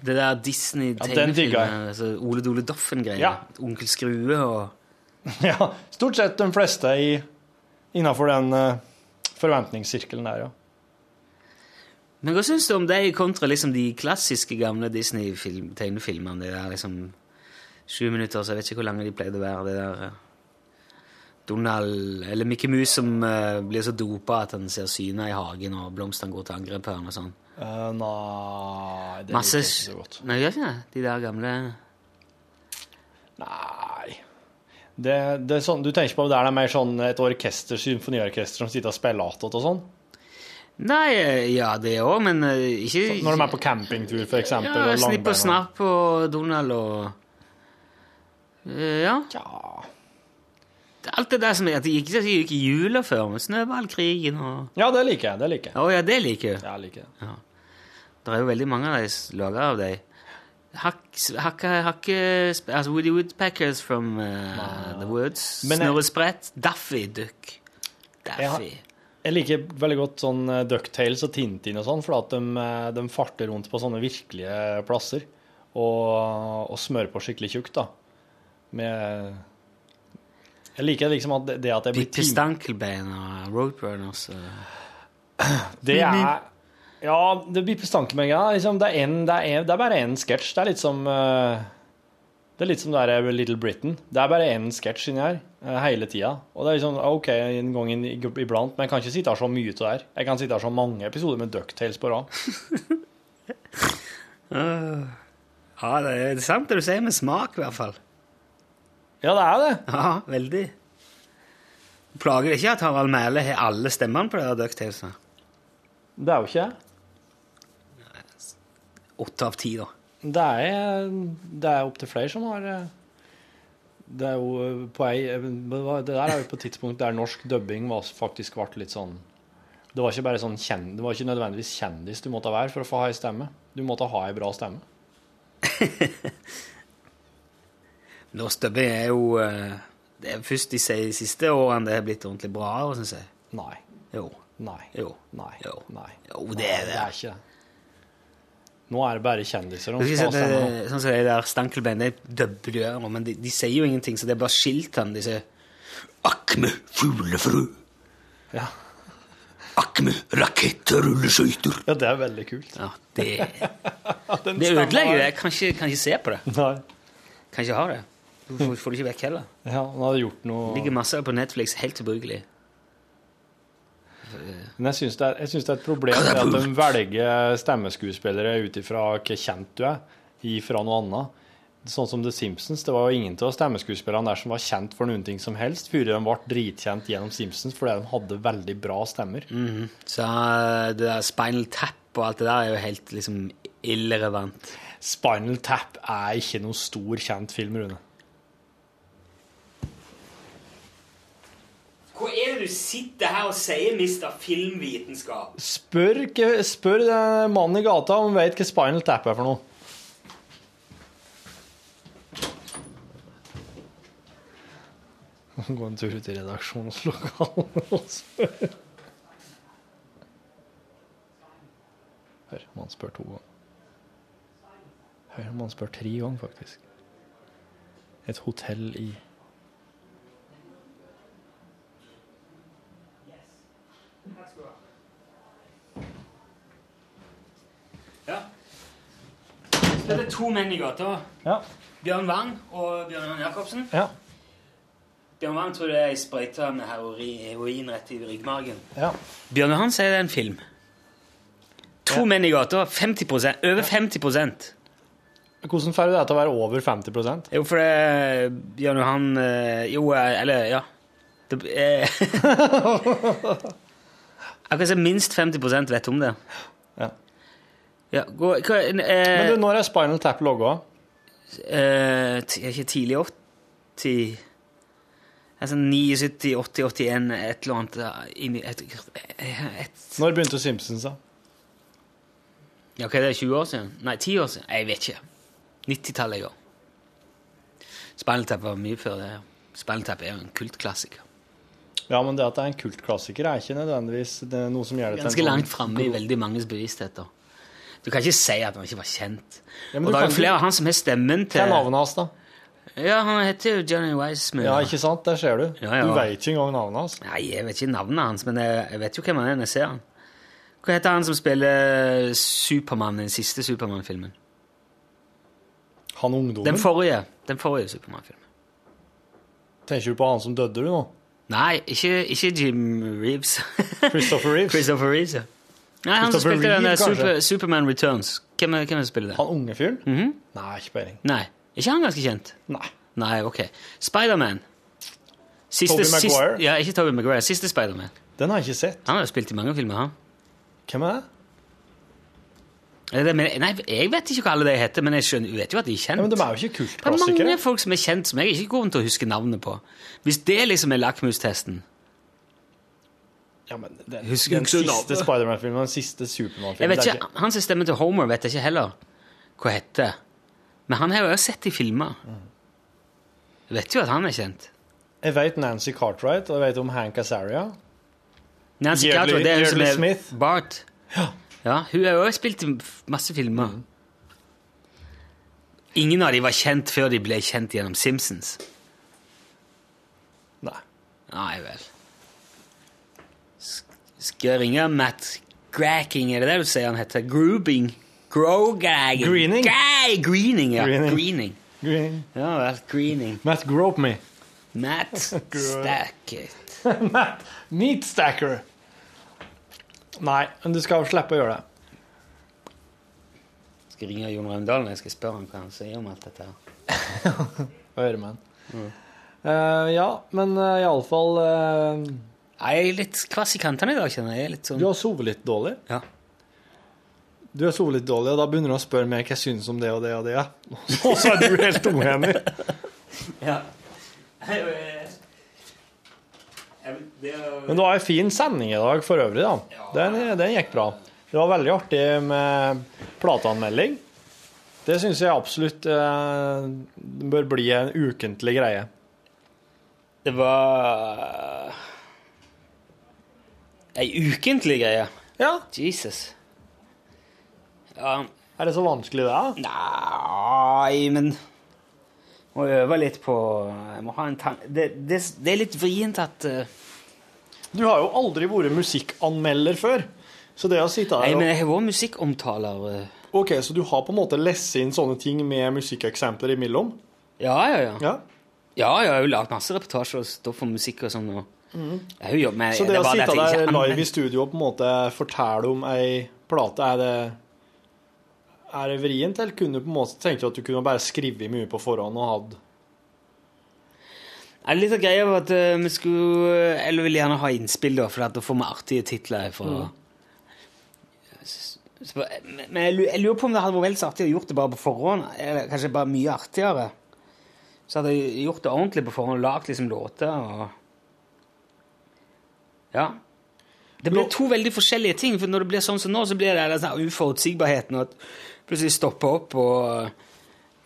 Det der Disney-tegnefilmen, Ja, Ole Dole Doffen-greier. Ja. Onkel Skrue og Ja, stort sett de fleste i, innenfor den eh, forventningssirkelen der, ja. Men hva syns du om deg kontra liksom de klassiske gamle Disney-tegnefilmene? Det der liksom sju minutter, så jeg vet ikke hvor lange de pleide å være. Det der eh, Donald Eller Mickey Mouse som uh, blir så dopa at han ser syner i hagen, og blomstene går til angrep på han og sånn. Uh, nei, det Masse liker jeg ikke så godt. Nei, gjør ikke det? De der gamle Nei. Det, det er sånn, du tenker på om det er mer sånn et orkester, symfoniorkester som sitter og spiller attåt og sånn? Nei, eh, ja, det òg, men ikke Når de er på campingtur, for eksempel? Ja, Snipp og snapp og Donald og Ja. Ja. Alt det der som at det gikk, det gikk i jula før, med Snøballkrigen og ja, det liker jeg. Det liker jeg. Å ja, det liker du. Ja, jeg liker det. Det er jo veldig mange av de laga av de. Hakke, hakke, altså Woody Woodpeckers from uh, the Woods. Snorre Sprett. Daffy Duck. Daffy. Jeg liker veldig godt sånn Ducktails og Tintin og sånn, for at de, eh, de farter rundt på sånne virkelige plasser og, og smører på skikkelig tjukt, da. Med Jeg liker liksom at det, at det blir Pippi Stankelbein og Roadrunners. Det er Ja, det blir Stankelbein, ja. Liksom, det, er en, det, er en, det er bare én sketsj. Det er litt som eh, Det er litt som det der Little Britain. Det er bare én sketsj inni her eh, hele tida. Og det er liksom OK en gang iblant, men jeg kan ikke sitte her så mye til det her. Jeg kan sitte her så mange episoder med Ducktales på rad. Ja, det er sant det du sier, med smak i hvert fall. Ja, det er det. Ja, veldig. Plager det ikke at Harald Mæhle har alle stemmene på det Ducktales? Det er jo ikke det. Åtte av ti, da. Det er, det er opptil flere som har eh, Det er jo eh, på ei Det der er jo på et tidspunkt der norsk dubbing var, faktisk ble litt sånn Det var ikke bare sånn kjen, Det var ikke nødvendigvis kjendis du måtte være for å få ha ei stemme. Du måtte ha ei bra stemme. Norsk dubbing er jo eh, Det er først de se- siste årene det har blitt ordentlig bra, syns jeg. Nei. Jo. Nei. Jo. Nei. Jo. Nei. Jo, det er det. det er ikke det. Nå er det bare kjendiser Jeg skal det, sånn som det der Stankelbein, det dubber de gjør, men de, de sier jo ingenting, så det er bare skiltene. De sier Akme fuglefru. Ja. akme rakettrulleskøyter. ja, det er veldig kult. Ja, det, det ødelegger det. Jeg kan ikke, kan ikke se på det. Nei. Kan ikke ha det. Du får, du ikke vekk heller. Ja, han hadde gjort noe Det ligger masse på Netflix, helt ubrukelig. Men jeg syns det, er- jeg synes det er et problem at de velger stemmeskuespillere ut ifra hvor kjent du er, ifra noe annet. Sånn som The Simpsons. Det var jo ingen av stemmeskuespillerne der som var kjent for noen ting som helst, før de ble dritkjent gjennom Simpsons fordi de hadde veldig bra stemmer. Så eh, det der Spinal Tap og alt det der er jo helt liksom irrelevant. Spinal Tap er ikke noen stor, kjent film, Rune. Hva er det du sitter her og sier, mister filmvitenskap? Spør, spør mannen i gata om han vet hva Spinal Tap er for noe. Gå en tur ut i redaksjonslokalet og spør. Hør om han spør to ganger. Hør om han spør tre ganger, faktisk. Et hotell i to menn i gata. Ja. Bjørn Wang og Bjørn Jan Jacobsen. Ja. Bjørn Wang tror det er ei sprøyte med heroin, rett i ryggmargen. ja. Bjørn Johan sier det er en film. To menn i gata, 50% over 50 Hvordan får du det til å være over 50 Jo, for det Bjørn Johan eh, Jo, eh, eller ja. Det er Akkurat som minst 50% vet om det. Ja. Gå, hva, eh, Men du, når er Spinal Tap logga? eh, t- Ikke tidlig 80 Altså 79, 80, 81, et eller annet inni- et, et, Når begynte Simpsons, da? Ja, hva er det, 20 år siden? Nei, 10 år siden? Jeg vet ikke. 90-tallet ja. Spinal Tap var mye før det. Spinal Tap er jo en kultklassiker. Ja, men det at det er en kultklassiker, er ikke nødvendigvis det er noe som gjør det til en Ganske sånn- langt framme i veldig manges bevisstheter. Du kan ikke si at han ikke var kjent. Ja, og det er jo flere av han som har stemmen til Hva er navnet hans, da? Ja, han heter jo Johnny Wiseman. Ja, ikke sant? Der ser du. Ja, ja. Du vet ikke engang navnet hans. Nei, jeg vet ikke navnet hans, men jeg, jeg vet jo hvem han er når jeg ser han. Hva heter han som spiller Supermann i den siste Supermann-filmen? Han ungdommen. Den forrige. Den forrige Supermann-filmen. Tenker du på han som døde, du nå? Nei, ikke, ikke Jim Reeves. Christopher Reeves? Christopher Reeves, ja. Nei, han som spilte den Super. Superman Returns. Hvem er hvem er det som spiller det? Han unge fyren? Mhm. Nei, ikke peiling. Nei. Er ikke han ganske kjent? Nei. Nei, ok. Spiderman. Siste- Tobey sist- Maguire? Ja, ikke Tobey Maguire. Siste Spiderman. Den har jeg ikke sett. Han har jo spilt i mange filmer, han. Hvem er det? Er det, men, nei, jeg vet ikke hva alle de heter, men jeg skjønner, vet jo at de er kjent. Ja, men De er jo ikke det er kultklassikere. mange folk som er kjent, som jeg ikke går til å huske navnet på. Hvis det liksom er lakmustesten Ja, men den, Husker den siste. Spiderman-filmen den siste Supermann-filmen vet er ikke, Han som stemmer til Homer, vet jeg ikke heller hva heter. Men han har jeg også sett i filmer. Jeg vet jo at han er kjent. Jeg vet Nancy Cartwright, og jeg vet om Hank Azaria. Nancy Yearly, Cartwright, det er hun som er Smith. Bart. Ja, hun har også spilt i masse filmer. Mm. Ingen av dem var kjent før de ble kjent gjennom Simpsons. Nei. Nei vel. Sk- Skal jeg ringe Matt Gracking, er det det du sier han heter? Groobing? Grogagging? Greening? Gay, greening, ja. Greening. Greening. greening. Ja vel, greening. Matt Grope Me. Matt Stacket. Matt Meat Stacker. Nei, men du skal slippe å gjøre det. skal ringe Jon Raundalen jeg skal spørre ham hva han sier om alt dette. her. Øremenn. Eh, ja, men uh, iallfall uh, Nei, Jeg er litt kvass i kantene i dag, kjenner jeg. jeg. er litt sånn... Du har sovet litt dårlig. Ja. Du har sovet litt dårlig, og da begynner du å spørre meg hva jeg syns om det og det og det. Og så er du helt uenig! ja. Men du har en fin sending i dag for øvrig, da. Den, den gikk bra. Det var veldig artig med plateanmelding. Det syns jeg absolutt eh, bør bli en ukentlig greie. Det var Ei ukentlig greie. Ja. Jesus. Ja, Er det så vanskelig, det? Nei, men Må øve litt på Jeg må ha en tanke det, det, det er litt vrient at uh... Du har jo aldri vært musikkanmelder før. Så det å sitte her Nei, men jeg har vært musikkomtaler. Uh... Ok, så du har på en måte lest inn sånne ting med musikkeksempler imellom? Ja, ja, ja. Ja. Ja, jeg har jo lagd masse reportasjer og stoff om musikk og sånn. Og jobbet med Så det det å sitte der ikke live i studio og på en måte fortelle om ei plate, er det er det vrient, eller kunne du på en måte tenke at du kunne bare skrevet mye på forhånd og hatt Ja, Litt av greia var at eh, vi skulle Eller vil gjerne ha innspill, da, for da får vi artige titler For, mm. så, Men jeg lurer på om det hadde vært vel så artig å gjort det bare på forhånd. Eller kanskje bare mye artigere. Så hadde jeg gjort det ordentlig på forhånd lagd liksom låter og Ja. Det blir to veldig forskjellige ting, for når det blir sånn som nå, så blir det den uforutsigbarheten og at plutselig stopper opp og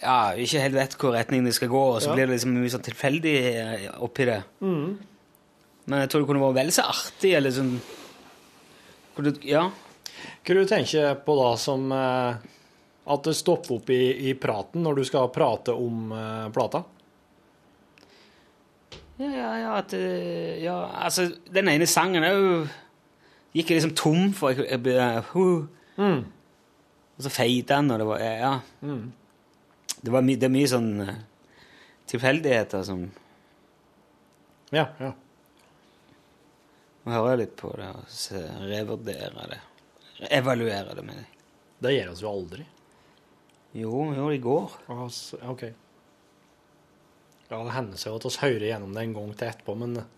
ja, ikke helt vet hvor retning det skal gå, og så Ja. blir det liksom mye sånn tilfeldig eh, oppi det. Men jeg tror det kunne vært vel så artig, eller sånn kunne, Ja. Hva du tenker på da som eh, at det stopper opp i, i praten når du skal prate om eh, plata? Ja, ja, ja, at, eh, ja, altså, den ene sangen jo Gikk jeg liksom tom for jeg, jeg, jeg, uh, mm. Og så feita den, og det var Ja. Det, var my, det er mye sånn eh, tilfeldigheter som Ja. ja. Må høre litt på det og se, revurdere det. Evaluere det, mener jeg. Det gjør oss jo aldri. Jo, jo, i går. Altså, OK. Det hender seg at vi hører gjennom det en gang til etterpå, men eh,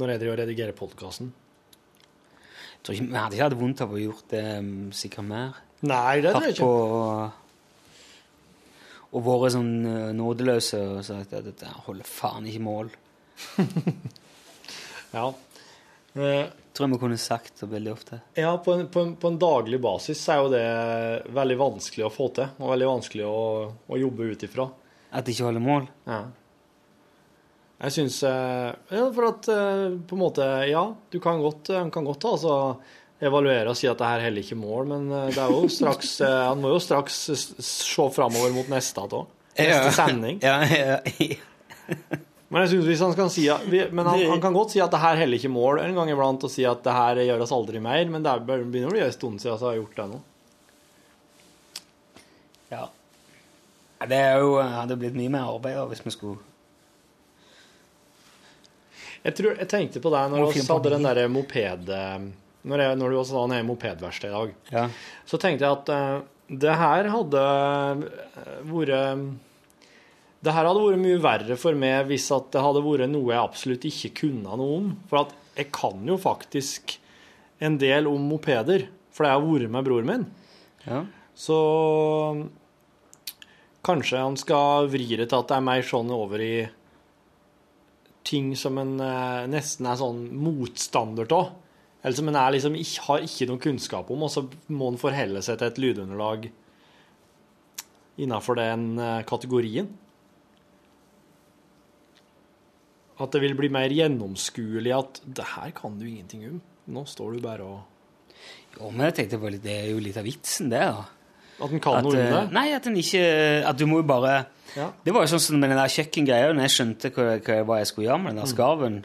når jeg driver og redigerer podkasten Jeg tror ikke, Vi hadde vondt av å gjort det mm, sikkert mer. Nei, det tror jeg ikke. Og vært sånn eh, nådeløse og sagt at dette holder faen ikke mål. Ja. Eh, Tror jeg vi kunne sagt det veldig ofte. Ja, på en, på, en, på en daglig basis er jo det veldig vanskelig å få til, og veldig vanskelig å, å jobbe ut ifra. At det ikke holder mål. Ja. Jeg syns eh, Ja, for at eh, på en måte Ja, du kan godt, kan godt altså, evaluere og si at det her heller ikke mål, men eh, det er jo straks eh, Han må jo straks se framover mot neste òg. Neste sending. Ja, ja, ja. Men jeg synes hvis han kan si at, Men han, han kan godt si at det her heller ikke mål en gang iblant, og si at det her gjør oss aldri mer, men det er- begynner å bli en stund siden jeg har gjort det nå. ja. Det jo, hadde blitt mye mer arbeid da, hvis vi skulle Jeg, tror, jeg tenkte på deg når vi hadde den derre moped... Når, jeg, når du også i mopedverksted i dag, Ja. så tenkte jeg at uh, det her hadde eh, vært Det her hadde vært mye verre for meg hvis det hadde vært noe jeg absolutt ikke kunne noe om. For jeg kan jo faktisk en del om mopeder, for jeg har vært med bror min. ja. Så kanskje han skal vri det til at det er mer sånn over i ting som en eh, nesten er sånn motstander av. Eller som en er liksom har ikke noen kunnskap om, og så må en forholde seg til et lydunderlag innafor den eh, kategorien. At det vil bli mer gjennomskuelig at det her kan du ingenting om. Nå står du bare og Jo, men jeg tenkte litt, det er jo litt av vitsen, det. da. At den kan At, noe om eh, det. Nei, at den ikke At du må jo bare Ja. Det var jo sånn som med den der kjøkkengreia, når jeg skjønte hva, hva, jeg skulle gjøre med Mm. den der skarven.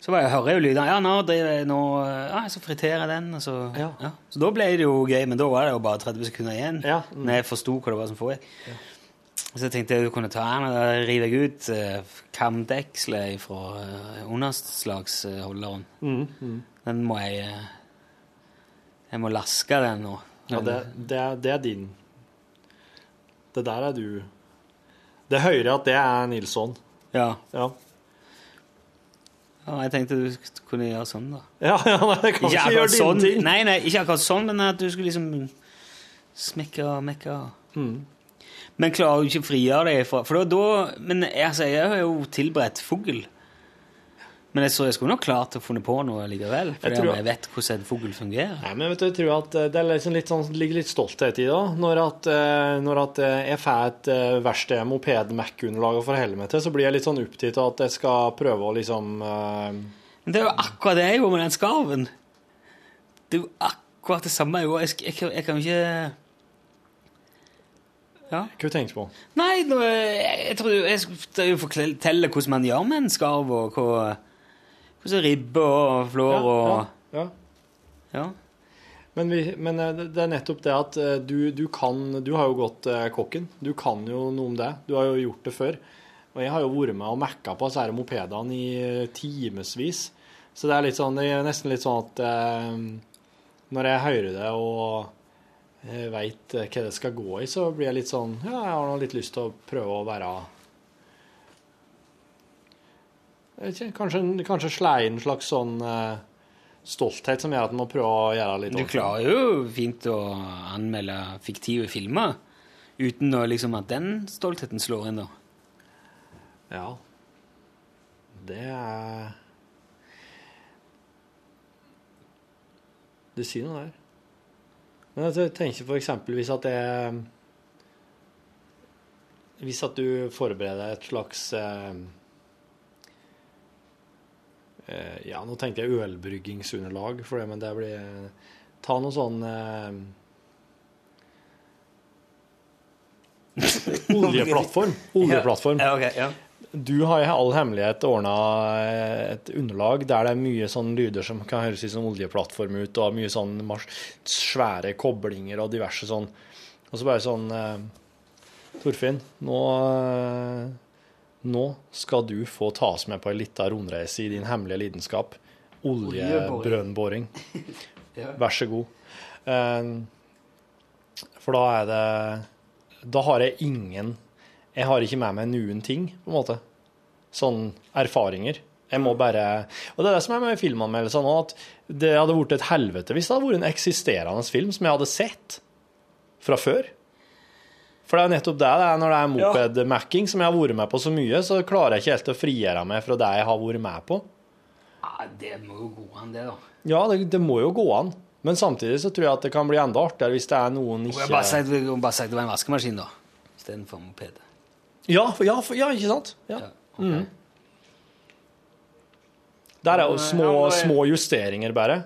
Så jeg, hører jeg jo lyden. Ja, nå jeg nå Ja, så friterer jeg den, så Ja. Så da ble det jo gøy, men da var det jo bare 30 sekunder igjen. Ja, mm. Når jeg forsto hva det var som foregikk. Så jeg tenkte jeg kunne ta den, og da river jeg ut uh, kamdekselet fra uh, underslagsholderen. Mm, mm. Den må jeg eh, Jeg må laske den og Ja, det, det, er, det er din. Det der er du. Det høyere at det er Nilsson. Ja. Ja. ja. Jeg tenkte du kunne gjøre sånn, da. Ja, ja nei, jeg kan ikke, gjøre sånn. sånn, ting. nei, nei, ikke akkurat sånn, men at du skulle liksom smekke og mekke. Mm. Men klarer du ikke å frigjøre deg fra For da, da Men altså, jeg har jo tilberedt fugl. Men jeg, så jeg skulle nok klart å funnet på noe likevel, Jeg fordi tror- jeg vet hvordan en fugl fungerer. Nei, men vet du, jeg tror at eh, det liksom litt sånn, ligger litt stolthet i det. Når, at, eh, når at eh, jeg får et verksted moped-Mac-underlag å forholde meg til, så blir jeg litt sånn opptatt av at jeg skal prøve å liksom uh... Men det er jo akkurat det jeg gjorde med den skarven. Det er jo akkurat det samme jeg gjorde. Jeg, jeg, kan- jeg kan jo ikke Ja. Hva tenkte du på? Nei, jeg, jeg tror jeg skal fortelle hvordan man gjør med en skarv, og hva, hvordan ribbe og flår og ja, ja. Men, vi, men eh, det er nettopp det at eh, du, du kan Du har jo gått eh, kokken. Du kan jo noe om det. Du har jo gjort det før. Og jeg har jo vært med og mekka på disse mopedene i timevis. Så det er sånn Det er nesten litt sånn at eh, når jeg hører det og veit hva det skal gå i, så blir jeg litt sånn Ja, jeg har nå litt lyst til å prøve å være jeg vet ikke, Kanskje, kanskje sleie en slags sånn uh, stolthet som gjør at en må prøve å gjøre litt Du klarer jo fint å anmelde fiktive filmer uten å liksom at den stoltheten slår inn, da. Ja. Det er Du sier noe der. Men jeg tenker for hvis at det Hvis at du forbereder et slags eh, Ja, nå tenkte jeg ølbryggingsunderlag for det, men det blir Ta noe sånn eh, Oljeplattform. Oljeplattform. Ja, okay, ja. Du har i all hemmelighet ordna et underlag der det er mye sånn lyder som kan høres ut som oljeplattform ut, og mye sånn svære koblinger og diverse sånn. Og så bare sånn eh, Torfinn, nå, eh, nå skal du få ta oss med på ei lita rundreise i din hemmelige lidenskap. Oljebrønnboring. Vær så god. Eh, For da er det Da har jeg ingen Jeg har ikke med meg noen ting, på en måte. Sånn erfaringer. Jeg må bare Og det er det som er med filmanmeldelsene òg, at det hadde blitt et helvete hvis det hadde vært en eksisterende film som jeg hadde sett fra før. For det er nettopp det det er når det er moped-macking som jeg har vært med på så mye, så klarer jeg ikke helt å frigjøre meg fra det jeg har vært med på. ja, det må jo gå an, det, da. Ja, det, det må jo gå an. Men samtidig så tror jeg at det kan bli enda artigere hvis det er noen ikke bare si at det var en vaskemaskin, da. Istedenfor moped. Ja, for, ja, for, ja ikke sant? Ja. Ja, ok. Der er jo små, små justeringer, bare.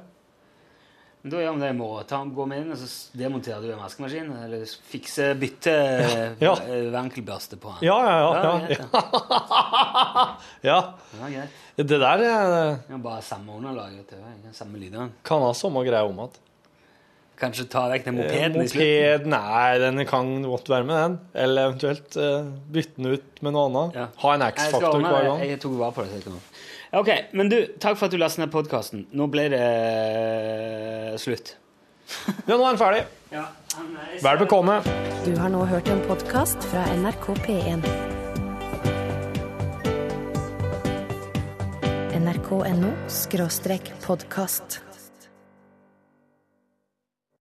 Men Da gjør vi det i morgen. Ta, gå med inn, og så demonterer du en vaskemaskin. Eller fikser bytte Ja. eh, vankelbørste på den. Ja, ja, ja. Ja, ja, greit. Det der er Ja, bare samme underlag. vet du. Ja, Samme lydene. kan ha samme greia om at Kanskje ta vekk den mopeden mopeden i slutten. Moped, nei, den kan godt være med den. Eller eventuelt eh, bytte den ut med noe annet. Ha en X-faktor hver gang. Jeg tok vare på det. Ok, men du, takk for at du lastet ned podkasten. Nå ble det eh, slutt. Ja, nå er den ferdig. Vær bekomme. Du har nå hørt en podkast fra NRK P1. nrk.no podkast.